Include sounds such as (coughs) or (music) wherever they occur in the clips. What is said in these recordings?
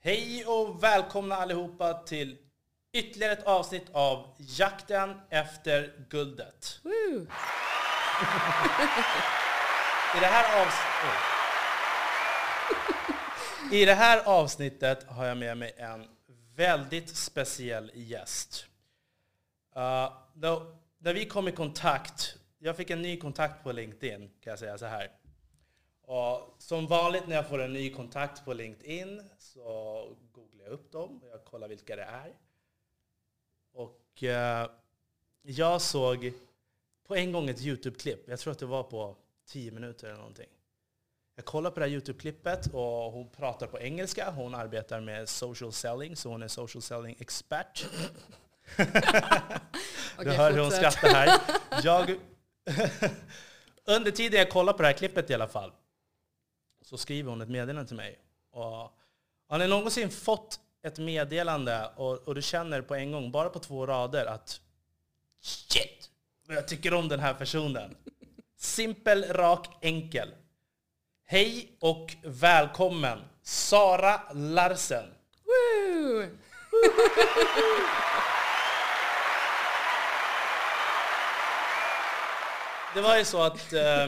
Hej och välkomna allihopa till ytterligare ett avsnitt av Jakten efter guldet. Woo! (laughs) I det här, avs I det här avsnittet har jag med mig en väldigt speciell gäst. Uh, då, när vi kom i kontakt, jag fick en ny kontakt på LinkedIn kan jag säga så här. Och som vanligt när jag får en ny kontakt på LinkedIn så googlar jag upp dem och jag kollar vilka det är. Och uh, jag såg på en gång ett YouTube-klipp, jag tror att det var på 10 minuter eller någonting. Jag kollar på det här YouTube-klippet och hon pratar på engelska. Hon arbetar med social selling, så hon är social selling expert. (laughs) du hör hur hon skrattar här. Jag, (laughs) under tiden jag kollar på det här klippet i alla fall, så skriver hon ett meddelande till mig. Och har ni någonsin fått ett meddelande och, och du känner på en gång, bara på två rader, att shit, jag tycker om den här personen. Simpel, rak, enkel. Hej och välkommen Sara Larsen. Woo! Det var ju så att eh,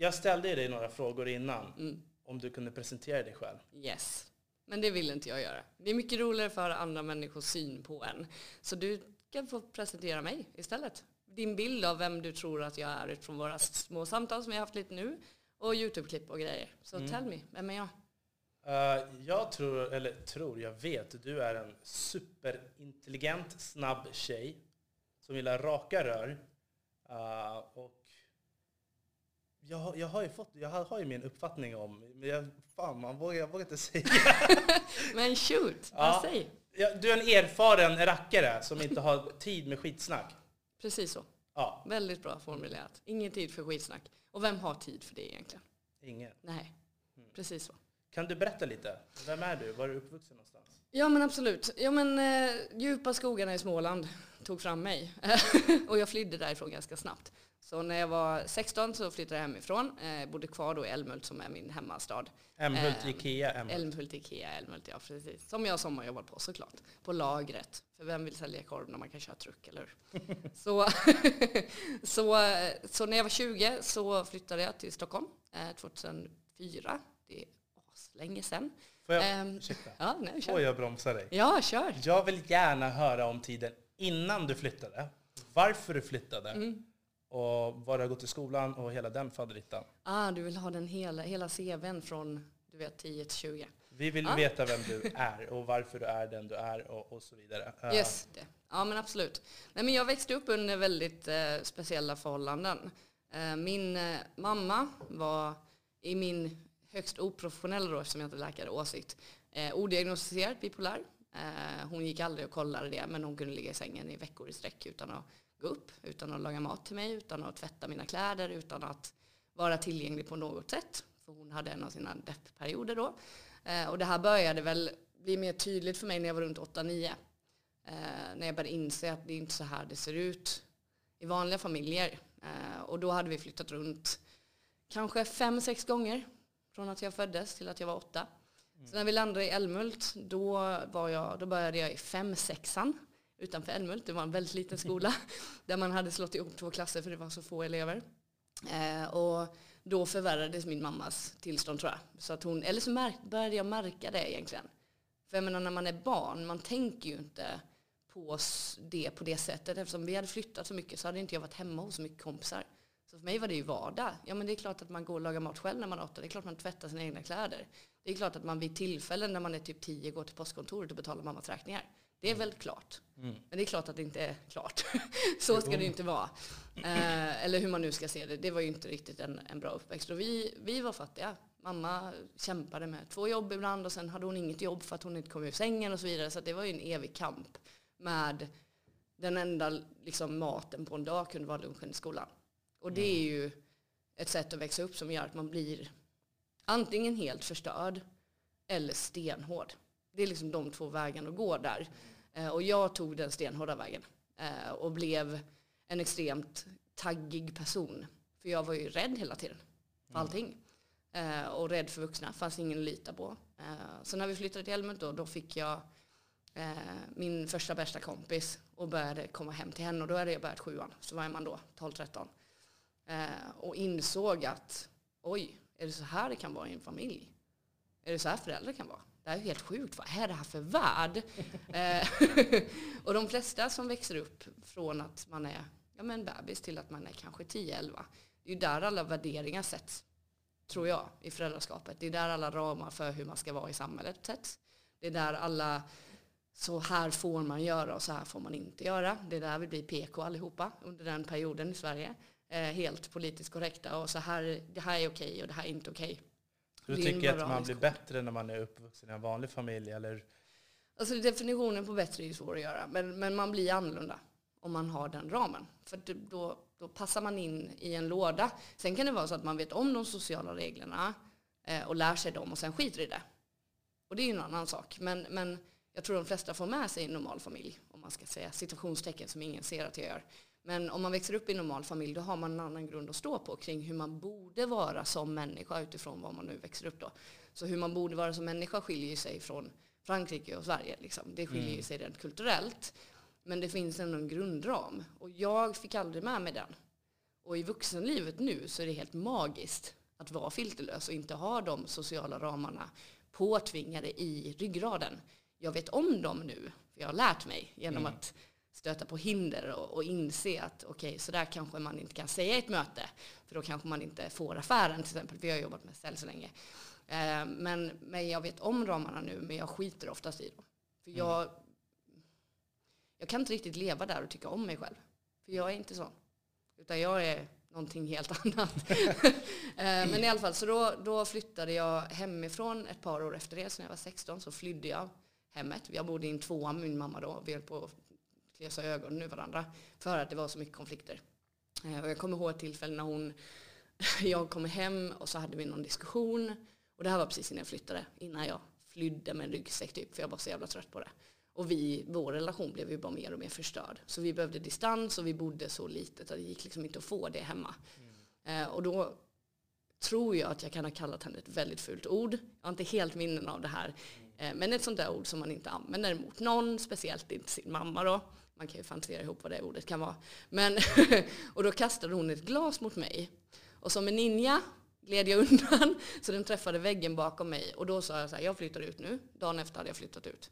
jag ställde dig några frågor innan. Mm. Om du kunde presentera dig själv. Yes. Men det vill inte jag göra. Det är mycket roligare för andra människors syn på en. Så du kan få presentera mig istället. Din bild av vem du tror att jag är utifrån våra små samtal som vi har haft lite nu. Och YouTube-klipp och grejer. Så Mm. tell me, vem är jag? Eh, jag tror, eller tror, jag vet, du är en superintelligent, snabb tjej som gillar raka rör. Eh, och jag, har- jag har ju fått, jag har, har ju min uppfattning om, men jag, fan man vågar, jag vågar inte säga. (laughs) Men shoot, Ja. vad säg? Ja, du är en erfaren rackare som inte har tid med skitsnack. Precis så. Ja, Väldigt bra formulerat. Ingen tid för skitsnack. Och vem har tid för det egentligen? ingen. Nej, Mm. precis så. Kan du berätta lite? Vem är du? Var är du uppvuxen någonstans? Ja men absolut. Ja men eh, djupa skogarna i Småland tog fram mig. (laughs) och jag flydde därifrån ganska snabbt. Så när jag var 16 så flyttade jag hemifrån. Eh, bodde kvar då i Älmhult som är min hemmastad. Älmhult, Eh, Ikea, Älmhult. Älmhult, Ikea, Älmhult, ja precis. Som jag sommarjobbat på såklart. På lagret. För vem vill sälja korv när man kan köra truck, eller hur? (laughs) så, (laughs) så, så när jag var 20 så flyttade jag till Stockholm eh, 2004. Det är länge sedan. Får jag, ursäkta. Ja, nej, Får jag bromsa dig? Ja, kör. Jag vill gärna höra om tiden innan du flyttade. Varför du flyttade. Mm. Och var du har gått i skolan och hela den faderittan. Ah, du vill ha den hela, hela CVn från du vet, 10 till 20. Vi vill Ja. veta vem du är och varför du är den du är och, och så vidare. Eh, Yes, det. Ja men absolut. Nej, men jag växte upp under väldigt eh, speciella förhållanden. Eh, min eh, mamma var i min högst oprofessionella då, eftersom jag inte är läkare, åsikt, eh, odiagnostiserad bipolär. Eh, hon gick aldrig och kollade det, men hon kunde ligga i sängen i veckor i sträck utan att gå upp, utan att laga mat till mig, utan att tvätta mina kläder, utan att vara tillgänglig på något sätt. För hon hade en av sina deppperioder då. Eh, och det här började väl bli mer tydligt för mig när jag var runt 8-9. Eh, när jag började inse att det är inte så här det ser ut i vanliga familjer. Eh, och då hade vi flyttat runt kanske fem, sex gånger från att jag föddes till att jag var åtta. Så när vi landade i Älmhult då, var jag, då började jag i fem, sexan utanför Älmhult. Det var en väldigt liten skola (laughs) där man hade slått ihop två klasser för det var så få elever. Eh, och då förvärrades min mammas tillstånd tror jag. Så att hon, eller så märk, började jag märka det egentligen. För jag menar när man är barn, man tänker ju inte på det på det sättet. Eftersom vi hade flyttat så mycket så hade inte jag varit hemma hos så mycket kompisar. Så för mig var det ju vardag. Ja men det är klart att man går och lagar mat själv när man är åtta. Det är klart man tvättar sina egna kläder. Det är klart att man vid tillfällen när man är typ tio går till postkontoret och betalar mammas räkningar. Det är väl klart. Mm. Men det är klart att det inte är klart. (laughs) så ska det ju inte vara. Eh, eller hur man nu ska se det. Det var ju inte riktigt en, en bra uppväxt. Och vi, vi var fattiga. Mamma kämpade med två jobb ibland och sen hade hon inget jobb för att hon inte kom ur sängen och så vidare. Så det var ju en evig kamp med den enda liksom, maten på en dag kunde vara lunchen i skolan. Och det är ju ett sätt att växa upp som gör att man blir antingen helt förstörd eller stenhård. Det är liksom de två vägarna att gå där. Eh, och jag tog den stenhårda vägen eh, och blev en extremt taggig person. För jag var ju rädd hela tiden för allting. Eh, och rädd för vuxna, fanns ingen att lita på. Så när vi flyttade till Älmhult då, då fick jag min första bästa kompis och började komma hem till henne och då hade jag börjat sjuan. Så var man då 12-13. Eh, och insåg att oj, är det så här det kan vara i en familj? Är det så här föräldrar kan vara? Det här är helt sjukt. Vad är det här för värld? (laughs) Eh, (laughs) och de flesta som växer upp från att man är ja, men bebis till att man är kanske 10-11. Det är ju där alla värderingar sätts, tror jag, i föräldraskapet. Det är där alla ramar för hur man ska vara i samhället sätts. Det är där alla så här får man göra och så här får man inte göra. Det är där vi blir PK allihopa under den perioden i Sverige. Eh, helt politiskt korrekta och så här, det här är okej och det här är inte okej. Så du tycker att man blir bättre när man är uppvuxen i en vanlig familj? Eller? Alltså definitionen på bättre är ju svår att göra, men, men man blir annorlunda om man har den ramen. För då, då passar man in i en låda. Sen kan det vara så att man vet om de sociala reglerna eh, och lär sig dem och sen skiter i det. Och det är ju en annan sak. Men, men jag tror de flesta får med sig en normal familj, om man ska säga situationstecken som ingen ser att jag gör. Men om man växer upp i en normal familj då har man en annan grund att stå på kring hur man borde vara som människa utifrån var man nu växer upp då. Så hur man borde vara som människa skiljer sig från Frankrike och Sverige. Liksom. Det skiljer mm. sig rent kulturellt. Men det finns ändå en grundram. Och jag fick aldrig med mig den. Och i vuxenlivet nu så är det helt magiskt att vara filterlös och inte ha de sociala ramarna påtvingade i ryggraden. Jag vet om dem nu, för jag har lärt mig genom mm. att stöta på hinder och, och inse att okej, okay, så där kanske man inte kan säga i ett möte. För då kanske man inte får affären till exempel. Vi har jobbat med sälj så länge. Eh, men, men jag vet om ramarna nu, men jag skiter oftast i dem. För mm. jag, jag kan inte riktigt leva där och tycka om mig själv. För jag är inte sån. Utan jag är någonting helt (laughs) annat. Eh, men i alla fall, så då, då flyttade jag hemifrån ett par år efter det. Så när jag var 16 så flydde jag hemmet. Jag bodde i en tvåa med min mamma då. Vi höll på att klösa ögonen ur varandra. För att det var så mycket konflikter. Eh, och jag kommer ihåg ett tillfälle när hon, (laughs) jag kom hem och så hade vi någon diskussion. Och det här var precis innan jag flyttade. Innan jag flydde med en ryggsäck typ. För jag var så jävla trött på det. Och vi, vår relation blev ju bara mer och mer förstörd. Så vi behövde distans och vi bodde så litet att det gick liksom inte att få det hemma. Mm. Eh, och då tror jag att jag kan ha kallat henne ett väldigt fult ord. Jag har inte helt minnen av det här. Eh, men ett sånt där ord som man inte använder mot någon, speciellt inte sin mamma då. Man kan ju fantisera ihop vad det ordet kan vara. Men (laughs) och då kastade hon ett glas mot mig. Och som en ninja gled jag undan (laughs) så den träffade väggen bakom mig. Och då sa jag så här, jag flyttar ut nu. Dagen efter hade jag flyttat ut.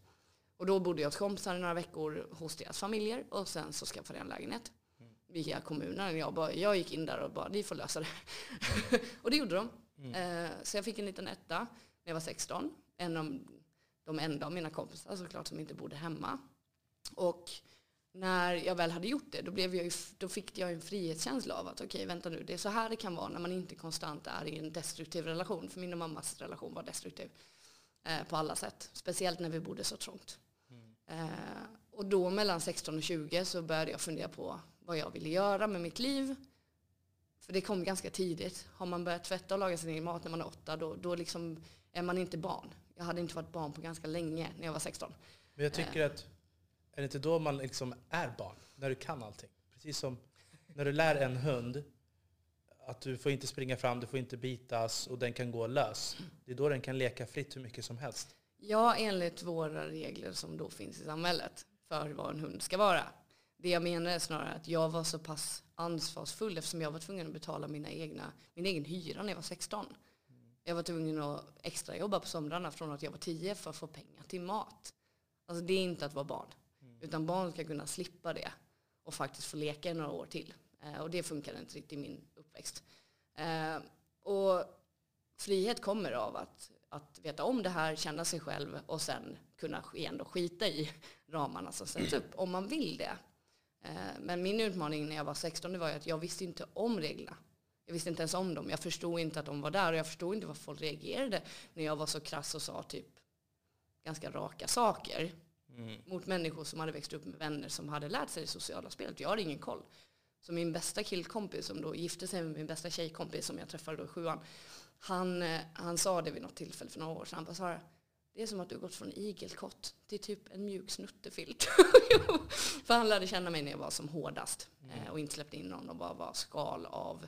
Och då bodde jag hos kompisar i några veckor hos deras familjer och sen så skaffade jag en lägenhet via kommunen. Jag, bara, jag gick in där och bara, ni får lösa det. (laughs) och det gjorde de. Mm. Eh, så jag fick en liten etta när jag var 16. En av de enda av mina kompisar såklart som inte bodde hemma. Och när jag väl hade gjort det, då, blev jag, då fick jag en frihetskänsla av att okej, okay, vänta nu, det är så här det kan vara när man inte konstant är i en destruktiv relation. För min och mammas relation var destruktiv eh, på alla sätt. Speciellt när vi bodde så trångt. Eh, och då mellan 16 och 20 så började jag fundera på vad jag ville göra med mitt liv. För det kom ganska tidigt. Har man börjat tvätta och laga sin egen mat när man är åtta, då, då liksom är man inte barn. Jag hade inte varit barn på ganska länge när jag var 16. Men jag tycker eh. att, är det inte då man liksom är barn? När du kan allting? Precis som när du lär en hund att du får inte springa fram, du får inte bitas och den kan gå lös. Det är då den kan leka fritt hur mycket som helst. Ja, enligt våra regler som då finns i samhället för vad en hund ska vara. Det jag menar är snarare att jag var så pass ansvarsfull eftersom jag var tvungen att betala mina egna, min egen hyra när jag var 16. Jag var tvungen att extra jobba på somrarna från att jag var 10 för att få pengar till mat. Alltså det är inte att vara barn. Mm. Utan barn ska kunna slippa det och faktiskt få leka i några år till. Eh, och det funkade inte riktigt i min uppväxt. Eh, och frihet kommer av att att veta om det här, känna sig själv och sen kunna ändå skita i ramarna som sätts upp om man vill det. Eh, men min utmaning när jag var 16 det var att jag visste inte om reglerna. Jag visste inte ens om dem. Jag förstod inte att de var där och jag förstod inte varför folk reagerade när jag var så krass och sa typ ganska raka saker mm. mot människor som hade växt upp med vänner som hade lärt sig det sociala spelet. Jag hade ingen koll. Så min bästa killkompis som då gifte sig med min bästa tjejkompis som jag träffade då i sjuan han, eh, han sa det vid något tillfälle för några år sedan. Han bara, Sara, det är som att du har gått från igelkott till typ en mjuk snuttefilt. (laughs) för han lärde känna mig när jag var som hårdast mm. och inte släppte in någon och bara var skal av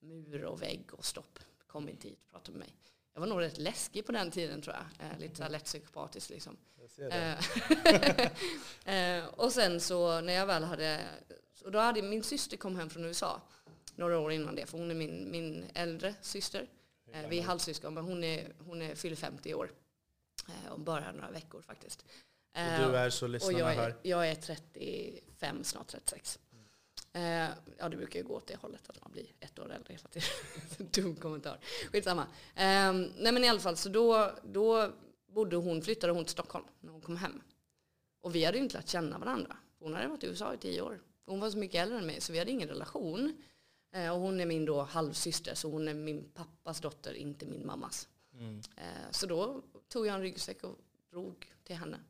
mur och vägg och stopp. Kom inte hit, prata med mig. Jag var nog rätt läskig på den tiden tror jag. Eh, lite så här lätt psykopatisk liksom. Eh, (laughs) eh, och sen så när jag väl hade, och då hade min syster kom hem från USA några år innan det, för hon är min, min äldre syster. Eh, vi är halvsyskon, men hon, är, hon är, fyller 50 år. Och bara några veckor faktiskt. Och du är så och lyssnarna jag är, hör. jag är 35, snart 36. Eh, ja, det brukar ju gå åt det hållet att man blir ett år äldre hela (laughs) tiden. Dum kommentar. Skitsamma. Eh, nej men i alla fall, så då, då bodde hon, flyttade hon till Stockholm när hon kom hem. Och vi hade ju inte lärt känna varandra. Hon hade varit i USA i tio år. Hon var så mycket äldre än mig så vi hade ingen relation. Eh, och hon är min då halvsyster så hon är min pappas dotter, inte min mammas. Mm. Eh, Så då tog jag en ryggsäck och drog till henne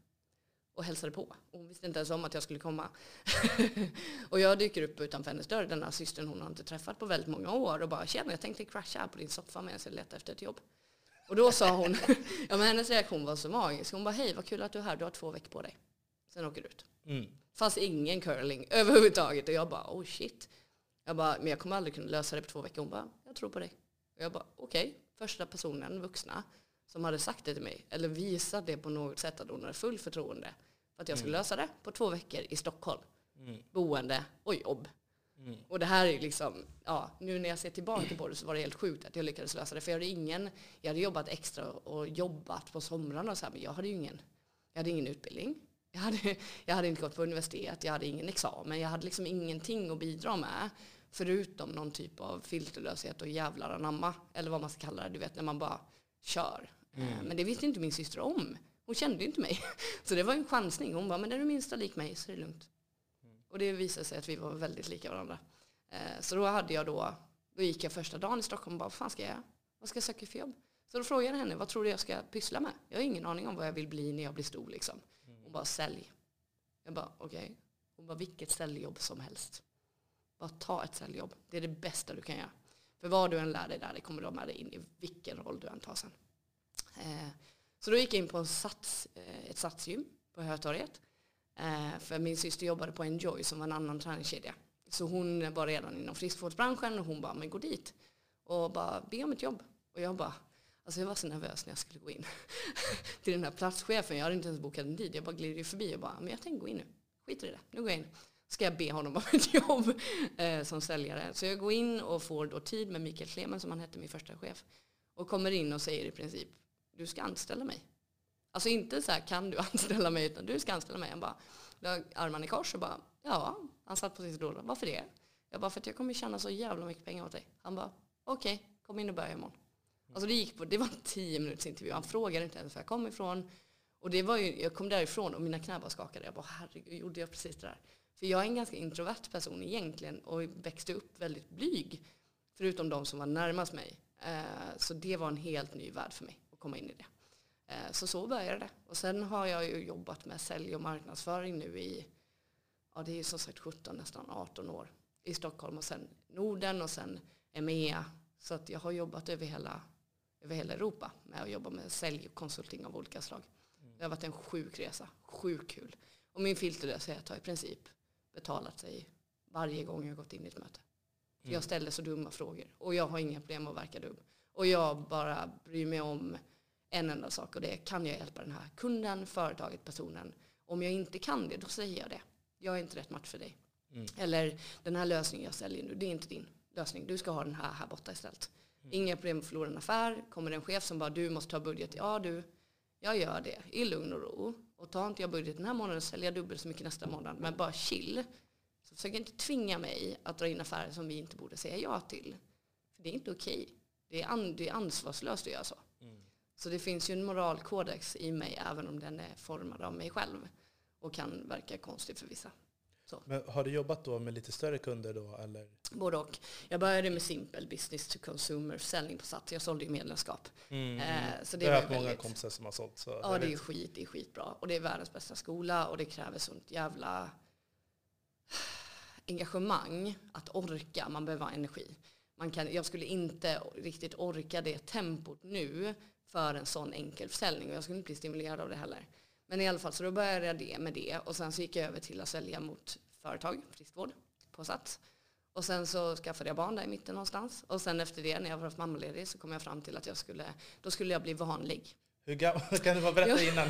och hälsade på. Och Hon visste inte ens om att jag skulle komma. (laughs) och jag dyker upp utanför hennes dörr, den här systern hon har inte träffat på väldigt många år och bara tjena jag tänkte crasha här på din soffa medan jag letar efter ett jobb. Och då sa hon, (laughs) ja men hennes reaktion var så magisk. Hon bara hej vad kul att du är här, du har två veckor på dig. Sen åker du ut. Mm. Fanns ingen curling (laughs) överhuvudtaget och jag bara oh shit. Jag bara, men jag kommer aldrig kunna lösa det på två veckor. Hon bara, jag tror på dig. Och jag bara, okej. Första personen, vuxna, som hade sagt det till mig, eller visat det på något sätt att hon hade full förtroende för att jag skulle lösa det på två veckor i Stockholm. Mm. Boende och jobb. Mm. Och det här är liksom, ja, nu när jag ser tillbaka på det så var det helt sjukt att jag lyckades lösa det. För jag hade ingen, jag hade jobbat extra och jobbat på somrarna och så här, men jag hade ju ingen, jag hade ingen utbildning. Jag hade, (laughs) jag hade inte gått på universitet, jag hade ingen examen, jag hade liksom ingenting att bidra med. Förutom någon typ av filterlöshet och jävlar anamma. Eller vad man ska kalla det, du vet när man bara kör. Eh, Men det visste inte min syster om. Hon kände ju inte mig. (laughs) Så det var en chansning. Hon bara, men är du minsta lik mig så är det lugnt. Och det visade sig att vi var väldigt lika varandra. Eh, Så då hade jag då, då gick jag första dagen i Stockholm och bara, vad fan ska jag göra? Vad ska jag söka för jobb? Så då frågade jag henne, vad tror du jag ska pyssla med? Jag har ingen aning om vad jag vill bli när jag blir stor liksom. Hon bara, sälj. Jag bara, okej. Hon bara, vilket säljjobb som helst. Bara ta ett säljjobb. Det är det bästa du kan göra. För vad du än lär dig där, det kommer du ha med dig in i vilken roll du än tar sen. Så då gick jag in på en sats, eh, ett satsgym på Hötorget. Eh, för min syster jobbade på Enjoy som var en annan träningskedja. Så hon var redan inom friskvårdsbranschen och hon bara, men gå dit och bara be om ett jobb. Och jag bara, alltså jag var så nervös när jag skulle gå in (laughs) till den här platschefen. Jag hade inte ens bokat en tid. Jag bara glider ju förbi och bara, men jag tänker gå in nu. Skiter i det, nu går jag in. Ska jag be honom om ett jobb (laughs) eh, som säljare. Så jag går in och får då tid med Mikael Klemen som han hette, min första chef. Och kommer in och säger i princip, du ska anställa mig. Alltså inte så här, kan du (laughs) anställa mig, utan du ska anställa mig. Han bara, la armarna i kors och bara, ja, han satt på sin stol. Varför det? Jag bara, för att jag kommer tjäna så jävla mycket pengar åt dig. Han bara, okej, kom in och börja imorgon. Alltså det gick på, det var en tio minuters intervju. Han frågade inte ens var jag kom ifrån. Och det var ju, jag kom därifrån och mina knän bara skakade. Jag bara, herregud, gjorde jag precis det där? För jag är en ganska introvert person egentligen och växte upp väldigt blyg. Förutom de som var närmast mig. Eh, så det var en helt ny värld för mig att komma in i det. Eh, Så så började det. Och sen har jag ju jobbat med sälj och marknadsföring nu i, ja det är som sagt 17, nästan 18 år. I Stockholm och sen Norden och sen EMEA. Så att jag har jobbat över hela, över hela Europa med att jobba med sälj och konsulting av olika slag. Det har varit en sjuk resa, sjukt kul. Och min filterlöshet har i princip betalat sig varje gång jag gått in i ett möte. För jag ställer så dumma frågor och jag har inga problem att verka dum. Och jag bara bryr mig om en enda sak och det är kan jag hjälpa den här kunden, företaget, personen. Om jag inte kan det, då säger jag det. Jag är inte rätt match för dig. Eller den här lösningen jag säljer nu, det är inte din lösning. Du ska ha den här här borta istället. Inga problem att förlora en affär. Kommer det en chef som bara du måste ta budget. Ja du, jag gör det i lugn och ro. Och tar inte jag budget den här månaden säljer jag dubbelt så mycket nästa månad. Men bara chill. Så försök inte tvinga mig att dra in affärer som vi inte borde säga ja till. För det är inte okej. Det, är an, det är ansvarslöst att göra så. Så det finns ju en moralkodex i mig även om den är formad av mig själv. Och kan verka konstig för vissa. Men har du jobbat då med lite större kunder då? Eller? Både och. Jag började med simpel business to consumer försäljning på Sats. Jag sålde ju medlemskap. Eh, så det jag har haft många väldigt- kompisar som har sålt. Så Ja, det är skit, det är skitbra. Och det är världens bästa skola och det kräver sånt jävla engagemang att orka. Man behöver ha energi. Man kan, jag skulle inte riktigt orka det tempot nu för en sån enkel försäljning och jag skulle inte bli stimulerad av det heller. Men i alla fall, så då började jag det med det och sen så gick jag över till att sälja mot företag, friskvård, på Sats. Och sen så skaffade jag barn där i mitten någonstans. Och sen efter det, när jag var mammaledig, så kom jag fram till att jag skulle, då skulle jag bli vanlig. Hur gammal, (laughs) kan du bara berätta innan,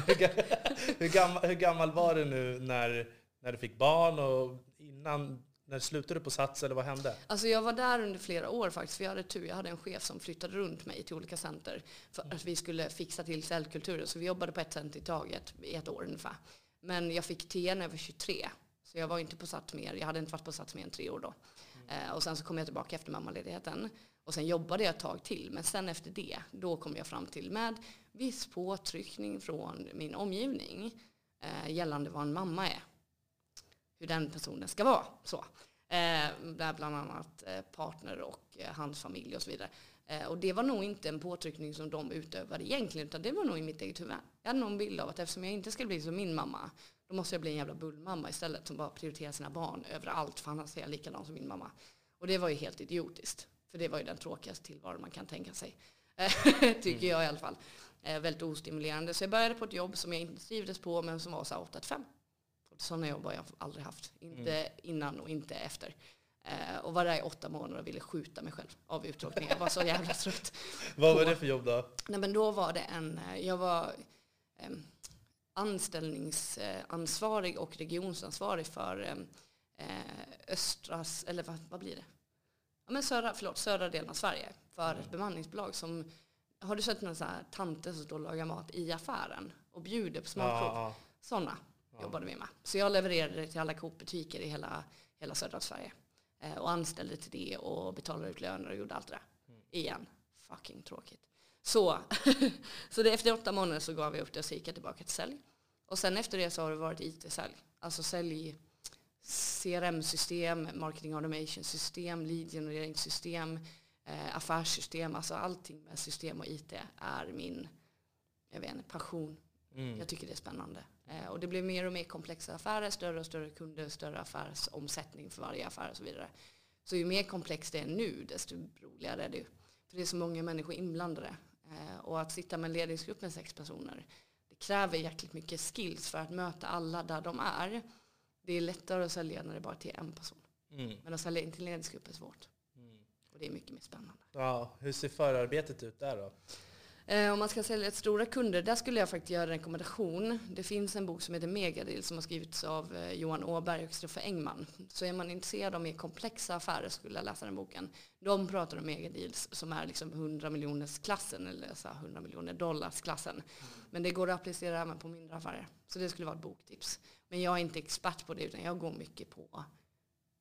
hur, (laughs) gammal, hur gammal var du nu när, när du fick barn och innan, när slutade du på Sats eller vad hände? Alltså jag var där under flera år faktiskt, för jag hade tur. Jag hade en chef som flyttade runt mig till olika center för att vi skulle fixa till cellkulturen. Så vi jobbade på ett center i taget i ett år ungefär. Men jag fick T när jag var 23. Så jag var inte på Sats mer. Jag hade inte varit på Sats mer än tre år då. Eh, och sen så kom jag tillbaka efter mammaledigheten. Och sen jobbade jag ett tag till. Men sen efter det, då kom jag fram till med viss påtryckning från min omgivning eh, gällande vad en mamma är. Hur den personen ska vara. Så. Eh, där bland annat eh, partner och eh, hans familj och så vidare. Och det var nog inte en påtryckning som de utövade egentligen, utan det var nog i mitt eget huvud. Jag hade nog en bild av att eftersom jag inte skulle bli som min mamma, då måste jag bli en jävla bullmamma istället som bara prioriterar sina barn överallt, för annars är jag likadan som min mamma. Och det var ju helt idiotiskt, för det var ju den tråkigaste tillvaron man kan tänka sig. (laughs) Tycker jag i alla fall. Väldigt ostimulerande. Så jag började på ett jobb som jag inte trivdes på, men som var så här 8 5. Sådana jobb har jag aldrig haft. Inte innan och inte efter. Eh, och var där i åtta månader och ville skjuta mig själv av uttråkning. Jag var så jävla (laughs) trött. Vad var det för jobb då? Nej, men då var det en, eh, jag var eh, anställningsansvarig och regionsansvarig för eh, östras, eller vad, vad blir det? Ja, men södra, förlåt, södra delen av Sverige för ett bemanningsbolag som har du sett några så här tanter som står och lagar mat i affären och bjuder på smakprov? Ja, Sådana jobbade vi med. Så jag levererade det till alla Coop-butiker i hela, hela södra Sverige. Eh, och anställde till det och betalade ut löner och gjorde allt det där. Igen. Fucking tråkigt. Så, (laughs) så det, efter åtta månader så gav jag upp det och så gick jag tillbaka till sälj. Och sen efter det så har det varit IT-sälj. Alltså sälj CRM-system, marketing automation-system, lead-genereringssystem, eh, affärssystem. Alltså allting med system och IT är min jag vet inte, passion. Mm. Jag tycker det är spännande. Eh, och det blir mer och mer komplexa affärer, större och större kunder, större affärsomsättning för varje affär och så vidare. Så ju mer komplext det är nu, desto roligare är det. För det är så många människor inblandade. Eh, och att sitta med en ledningsgrupp med sex personer, det kräver jäkligt mycket skills för att möta alla där de är. Det är lättare att sälja när det bara är till en person. Mm. Men att sälja in till ledningsgrupp är svårt. Mm. Och det är mycket mer spännande. Ja, hur ser förarbetet ut där då? Eh, om man ska sälja till stora kunder, där skulle jag faktiskt göra en rekommendation. Det finns en bok som heter Megadeal som har skrivits av eh, Johan Åberg och Kristoffer Engman. Så är man intresserad av mer komplexa affärer skulle jag läsa den boken. De pratar om megadeals som är liksom 100 miljoners klassen eller så här 100 miljoner dollars klassen. Men det går att applicera även på mindre affärer. Så det skulle vara ett boktips. Men jag är inte expert på det utan jag går mycket på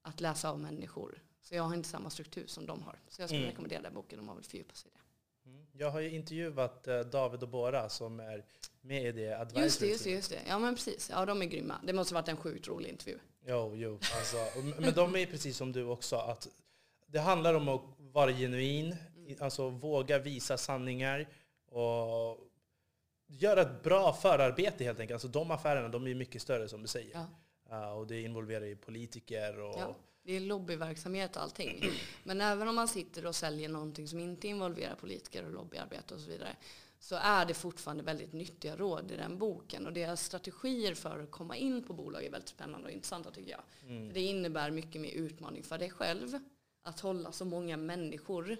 att läsa av människor. Så jag har inte samma struktur som de har. Så jag skulle Mm. rekommendera den boken om man vill fördjupa sig i det. Jag har ju intervjuat eh, David och Bora som är med i det advisory Just det, just det, just det. Ja men precis. Ja de är grymma. Det måste ha varit en sjukt rolig intervju. Jo, jo. Alltså, men de är precis som du också. Att det handlar om att vara genuin, Mm. alltså våga visa sanningar och göra ett bra förarbete helt enkelt. Alltså de affärerna de är mycket större som du säger. Ja. Ja, och det involverar ju politiker och... Ja. Det är lobbyverksamhet och allting. Men även om man sitter och säljer någonting som inte involverar politiker och lobbyarbete och så vidare så är det fortfarande väldigt nyttiga råd i den boken. Och deras strategier för att komma in på bolag är väldigt spännande och intressanta tycker jag. Mm. Det innebär mycket mer utmaning för dig själv att hålla så många människor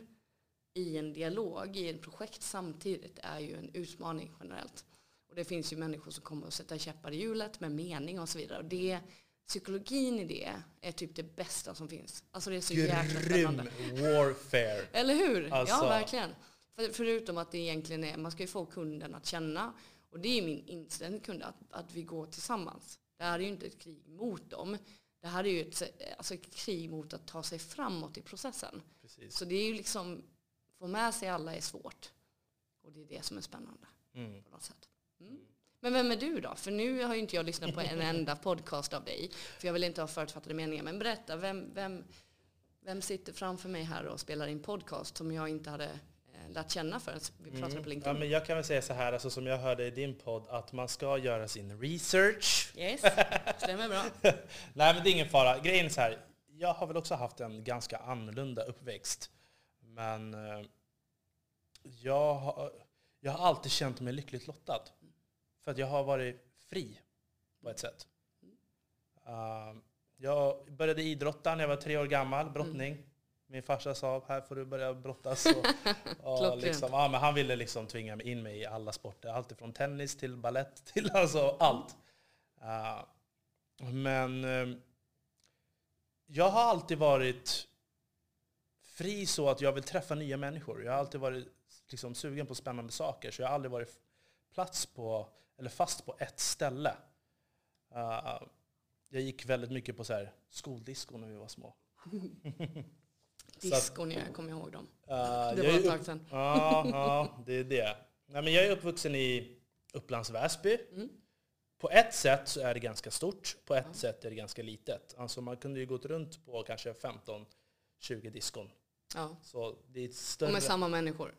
i en dialog, i ett projekt samtidigt är ju en utmaning generellt. Och det finns ju människor som kommer att sätta käppar i hjulet med mening och så vidare. Och det, psykologin i det är typ det bästa som finns. Alltså det är så jäkla Grym spännande. warfare. (laughs) Eller hur? Alltså. Ja, verkligen. För, förutom att det egentligen är, man ska ju få kunden att känna, och det är min inställning till kunder, att, att vi går tillsammans. Det här är ju inte ett krig mot dem. Det här är ju ett, alltså ett krig mot att ta sig framåt i processen. Precis. Så det är ju liksom, få med sig alla är svårt. Och det är det som är spännande Mm. på något sätt. Mm. Men vem är du då? För nu har ju inte jag lyssnat på en enda podcast av dig. För jag vill inte ha förutfattade meningar. Men berätta, vem, vem, vem sitter framför mig här och spelar in podcast som jag inte hade eh, lärt känna förrän vi pratade Mm. på Ja, LinkedIn? men jag kan väl säga så här, alltså, som jag hörde i din podd, att man ska göra sin research. Yes, (laughs) stämmer bra. Nej men det är ingen fara. Grejen är så här, jag har väl också haft en ganska annorlunda uppväxt. Men eh, jag, har, jag har alltid känt mig lyckligt lottad. För att jag har varit fri på ett sätt. Uh, Jag började idrotta när jag var tre år gammal, brottning. Min farsa sa här får du börja brottas. (laughs) Och, och liksom, ja, men han ville liksom tvinga in mig i alla sporter. Allt från tennis till ballett (laughs) till alltså allt. Uh, men eh, jag har alltid varit fri så att jag vill träffa nya människor. Jag har alltid varit liksom, sugen på spännande saker. Så jag har aldrig varit plats på, eller fast på ett ställe. Uh, jag gick väldigt mycket på så här, skoldisco när vi var små. (laughs) Diskon, jag kommer ihåg dem. Uh, (laughs) Det var ett tag sedan. Ja, ja, det är det. Nej, men jag är uppvuxen i Upplands Väsby. Mm. På ett sätt så är det ganska stort, på ett sätt är det ganska litet. Alltså man kunde ju gått runt på kanske 15-20 diskon. Ja. Så det är ett Och större... med samma människor.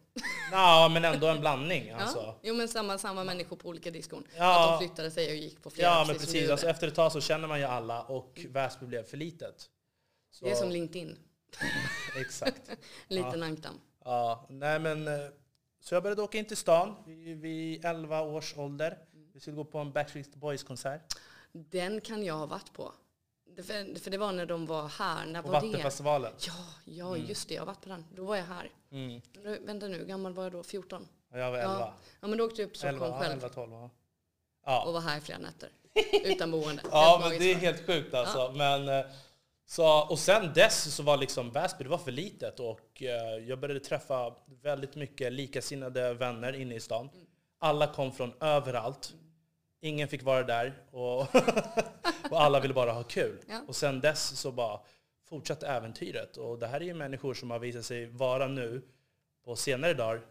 Ja, men ändå en blandning. (laughs) Alltså. Ja. Jo men samma, samma människor på olika diskon. Ja. Att de flyttade sig och gick på flera. Ja, men precis. Alltså, efter ett tag så känner man ju alla och Väsby blev för litet. Så, Det är som LinkedIn. (laughs) Exakt. En (laughs) liten ankdamm. Ja, nej men... eh, Så jag började åka in till stan vid- vid 11 års ålder. Vi skulle gå på en Backstreet Boys-konsert. Den kan jag ha varit på. Det- För, för det var när de var här. När På var det? Vattenfestivalen. Ja, ja just det. Jag har varit på den. Då var jag här. Mm. Då- Vänta nu, hur gammal var jag då? 14? Och jag var 11. Ja, men då åkte jag upp till 11, Stockholm ja, själv 11 12 ja. och Ja, var här i flera nätter. Utan boende. (laughs) ja men det är helt sjukt alltså. Men, eh, så, och sen dess så var liksom Väsby, det var för litet. Och eh, jag började träffa väldigt mycket likasinnade vänner inne i stan. Alla kom från överallt. Ingen fick vara där och, (laughs) och alla ville bara ha kul. Ja. Och sen dess så bara fortsatte äventyret. Och det här är ju människor som har visat sig vara nu på senare dagar.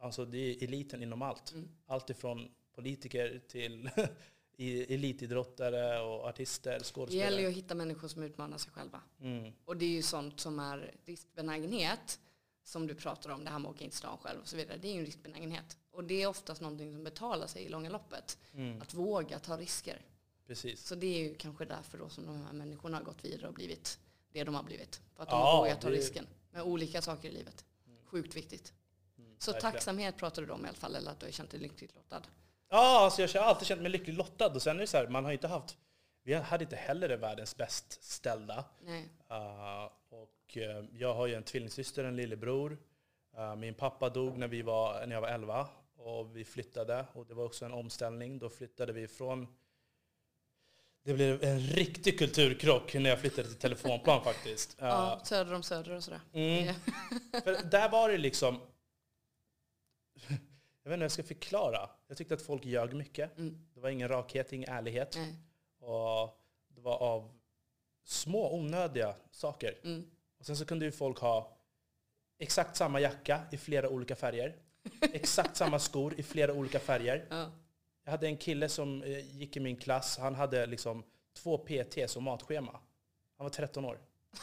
Alltså det är eliten inom allt. Mm. Allt ifrån politiker till (laughs) elitidrottare och artister, Det gäller skådespelare. ju att hitta människor som utmanar sig själva. Mm. Och det är ju sånt som är riskbenägenhet. Som du pratar om, det här med att åka in till stan själv och så vidare. Det är ju en riskbenägenhet. Och det är oftast någonting som betalar sig i långa loppet. Mm. Att våga ta risker. Precis. Så det är ju kanske därför då som de här människorna har gått vidare och blivit det de har blivit. För att de Ja, har vågat ta det- risken med olika saker i livet. Sjukt viktigt. Mm, Så verkligen. tacksamhet pratar du om i alla fall, eller att du har känt dig lyckligt lottad. Ja, alltså jag har alltid känt mig lyckligt lottad. Och sen är det så här, man har inte haft... Vi hade inte heller världens bäst ställda. Nej. Uh, och eh, jag har ju en tvillingsyster, en lillebror. Uh, min pappa dog när, vi var, när jag var 11 och vi flyttade. Och det var också en omställning. Då flyttade vi från... Det blev en riktig kulturkrock när jag flyttade till telefonplan (laughs) faktiskt. Ja, söder om söder och sådär. Mm. (laughs) För där var det liksom... Jag vet inte hur jag ska förklara. Jag tyckte att folk ljög mycket. Mm. Det var ingen rakhet, ingen ärlighet. Nej. Och det var av små onödiga saker. Mm. Och sen så kunde ju folk ha exakt samma jacka i flera olika färger. Exakt samma skor i flera olika färger. Ja. Jag hade en kille som eh, gick i min klass. Han hade liksom två PT som matschema. Han var 13 år. (laughs)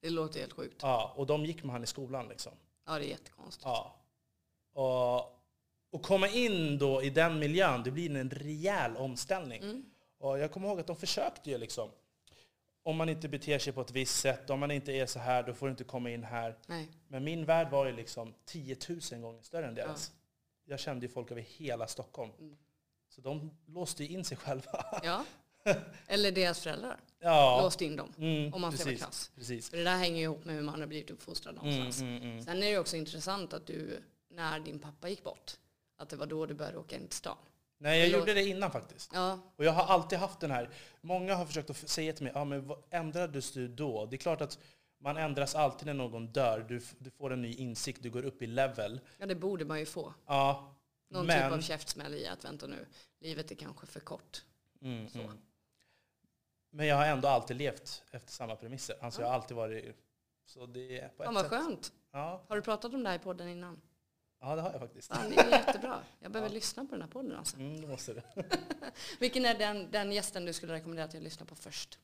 Det låter helt sjukt. Ja, och de gick med han i skolan liksom. Ja, det är jättekonstigt. Ja. Och, och komma in då i den miljön, det blir en rejäl omställning. Mm. Och jag kommer ihåg att de försökte ju liksom. Om man inte beter sig på ett visst sätt, om man inte är så här, då får du inte komma in här. Nej. Men min värld var ju liksom 10 000 gånger större än deras. Jag kände ju folk över hela Stockholm. Mm. Så de låste ju in sig själva. Ja. (laughs) Eller deras föräldrar ja. låste in dem. Mm, om man ska vara krass. precis. För det där hänger ju ihop med hur man har blivit uppfostrad Mm, någonstans. mm, mm. Sen är det också intressant att du, när din pappa gick bort, att det var då du började åka in till stan. Nej, jag Förlåt. gjorde det innan faktiskt. Ja, Och jag har alltid haft den här, många har försökt att säga till mig, ja men vad ändrades du då? Det är klart att man ändras alltid när någon dör. Du, du får en ny insikt, du går upp i level. ja, det borde man ju få. Ja, Någon men... typ av käftsmäll i att vänta nu, livet är kanske för kort. Mm, Så. mm. Men jag har ändå alltid levt efter samma premisser. Alltså jag har alltid varit... Så det är på ett Fan vad sätt... skönt. Ja, Har du pratat om det här i podden innan? Ja, det har jag faktiskt. Fan, det är jättebra. Jag behöver lyssna på den här podden alltså. Mm, det måste du. (laughs) Vilken är den, den gästen du skulle rekommendera att lyssna på först?